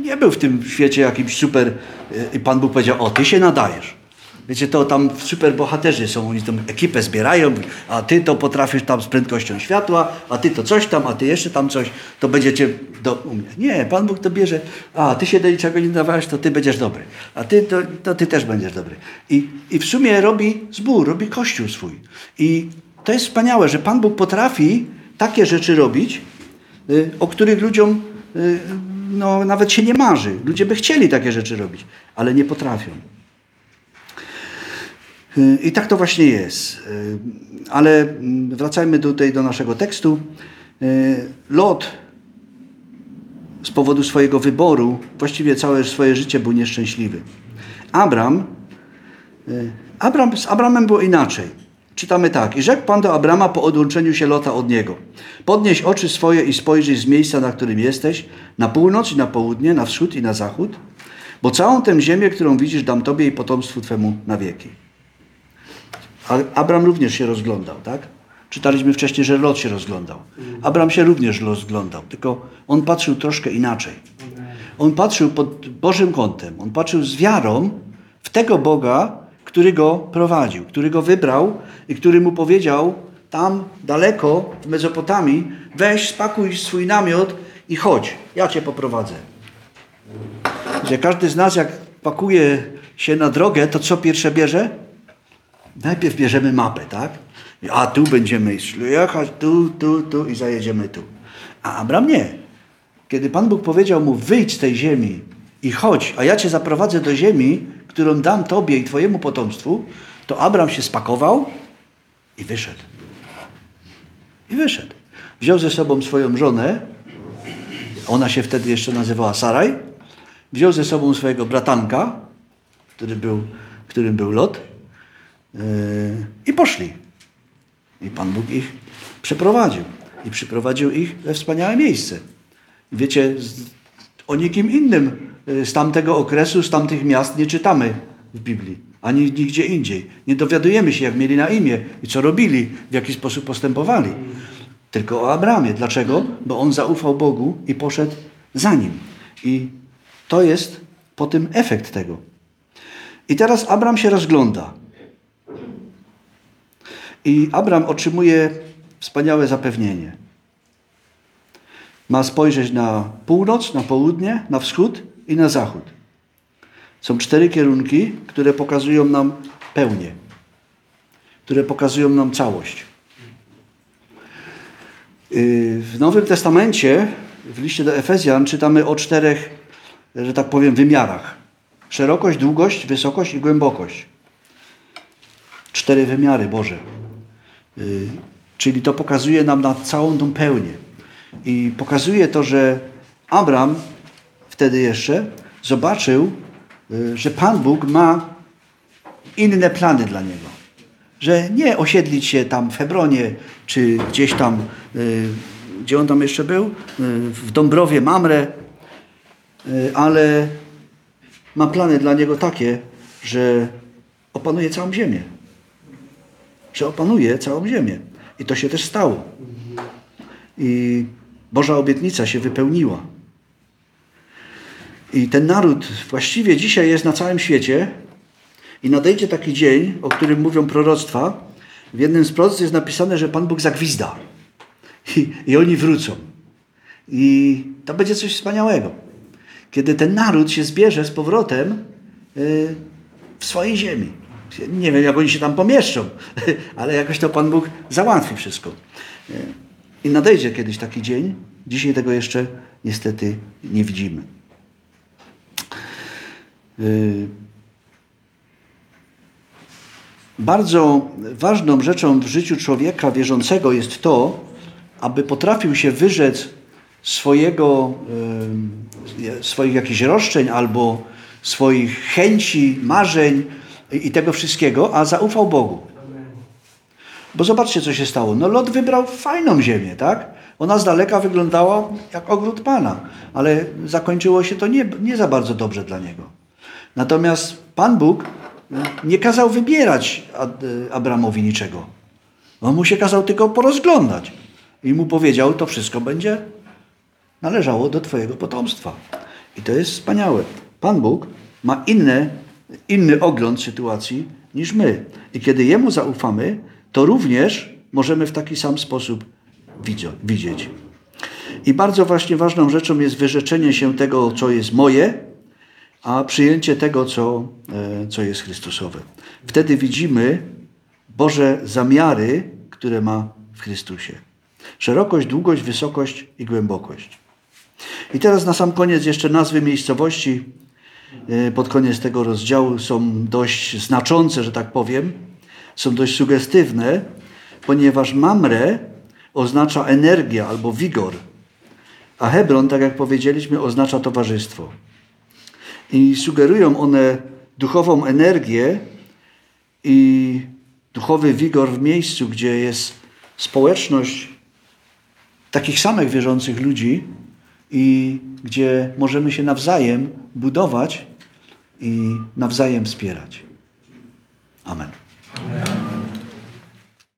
Speaker 1: nie był w tym świecie jakimś super y, i Pan Bóg powiedział, o, ty się nadajesz. Wiecie, to tam super bohaterzy są, oni tą ekipę zbierają, a ty to potrafisz tam z prędkością światła, a ty to coś tam, a ty jeszcze tam coś, to będziecie do mnie. Nie, Pan Bóg to bierze, a ty się do niczego nie dawałeś, to ty będziesz dobry, a ty to, to ty też będziesz dobry. I, I w sumie robi zbór, robi kościół swój. I to jest wspaniałe, że Pan Bóg potrafi takie rzeczy robić, y, o których ludziom y, no, nawet się nie marzy. Ludzie by chcieli takie rzeczy robić, ale nie potrafią. Y, I tak to właśnie jest. Y, ale mm, wracajmy tutaj do naszego tekstu. Lot z powodu swojego wyboru właściwie całe swoje życie był nieszczęśliwy. Abram, Abram z Abramem było inaczej. Czytamy tak. I rzekł Pan do Abrama po odłączeniu się Lota od niego. Podnieś oczy swoje i spojrzyj z miejsca, na którym jesteś, na północ i na południe, na wschód i na zachód, bo całą tę ziemię, którą widzisz, dam Tobie i potomstwu Twemu na wieki. Abram również się rozglądał, tak? Czytaliśmy wcześniej, że Lot się rozglądał. Abram się również rozglądał, tylko on patrzył troszkę inaczej. On patrzył pod Bożym kątem. On patrzył z wiarą w tego Boga, który go prowadził, który go wybrał i który mu powiedział tam daleko w Mezopotamii, weź, spakuj swój namiot i chodź, ja cię poprowadzę. Że każdy z nas, jak pakuje się na drogę, to co pierwsze bierze? Najpierw bierzemy mapę, tak? A tu będziemy jechać, tu, tu, tu i zajedziemy tu. A Abram nie. Kiedy Pan Bóg powiedział mu, wyjdź z tej ziemi i chodź, a ja cię zaprowadzę do ziemi, którą dam tobie i twojemu potomstwu, to Abram się spakował i wyszedł. I wyszedł. Wziął ze sobą swoją żonę, ona się wtedy jeszcze nazywała Saraj, wziął ze sobą swojego bratanka, który był, którym był Lot, yy, i poszli. I Pan Bóg ich przeprowadził. I przyprowadził ich we wspaniałe miejsce. Wiecie, o nikim innym z tamtego okresu, z tamtych miast nie czytamy w Biblii, ani nigdzie indziej. Nie dowiadujemy się, jak mieli na imię i co robili, w jaki sposób postępowali. Tylko o Abramie. Dlaczego? Bo on zaufał Bogu i poszedł za nim. I to jest po tym efekt tego. I teraz Abram się rozgląda. I Abram otrzymuje wspaniałe zapewnienie. Ma spojrzeć na północ, na południe, na wschód i na zachód. Są cztery kierunki, które pokazują nam pełnię, które pokazują nam całość. Y, w Nowym Testamencie, w liście do Efezjan, czytamy o czterech, że tak powiem, wymiarach: szerokość, długość, wysokość i głębokość. Cztery wymiary Boże. Y, czyli to pokazuje nam na całą tą pełnię. I pokazuje to, że Abram wtedy jeszcze zobaczył, y, że Pan Bóg ma inne plany dla niego. Że nie osiedlić się tam w Hebronie, czy gdzieś tam, y, gdzie on tam jeszcze był, w Dąbrowie Mamre, ale ma plany dla niego takie, że opanuje całą ziemię że opanuje całą ziemię. I to się też stało. I Boża obietnica się wypełniła. I ten naród właściwie dzisiaj jest na całym świecie i nadejdzie taki dzień, o którym mówią proroctwa. W jednym z proroctw jest napisane, że Pan Bóg zagwizda [laughs] i, i oni wrócą. I to będzie coś wspaniałego. Kiedy ten naród się zbierze z powrotem yy, w swojej ziemi. Nie wiem, jak oni się tam pomieszczą, [laughs] ale jakoś to Pan Bóg załatwi wszystko. I nadejdzie kiedyś taki dzień. Dzisiaj tego jeszcze niestety nie widzimy. Y, bardzo ważną rzeczą w życiu człowieka wierzącego jest to, aby potrafił się wyrzec swojego, y, swoich jakichś roszczeń albo swoich chęci, marzeń, i tego wszystkiego, a zaufał Bogu. Bo zobaczcie, co się stało. No Lot wybrał fajną ziemię, tak? Ona z daleka wyglądała jak ogród Pana, ale zakończyło się to nie, nie za bardzo dobrze dla niego. Natomiast Pan Bóg nie kazał wybierać Abramowi niczego. On mu się kazał tylko porozglądać. I mu powiedział, to wszystko będzie należało do Twojego potomstwa. I to jest wspaniałe. Pan Bóg ma inne inny ogląd sytuacji niż my. I kiedy Jemu zaufamy, to również możemy w taki sam sposób widzieć. I bardzo właśnie ważną rzeczą jest wyrzeczenie się tego, co jest moje, a przyjęcie tego, co, e, co jest Chrystusowe. Wtedy widzimy Boże zamiary, które ma w Chrystusie. Szerokość, długość, wysokość i głębokość. I teraz na sam koniec jeszcze nazwy miejscowości, E, pod koniec tego rozdziału są dość znaczące, że tak powiem, są dość sugestywne, ponieważ Mamre oznacza energia albo wigor, a Hebron, tak jak powiedzieliśmy, oznacza towarzystwo i sugerują one duchową energię i duchowy wigor w miejscu, gdzie jest społeczność takich samych wierzących ludzi i gdzie możemy się nawzajem budować i nawzajem wspierać. Amen. Amen.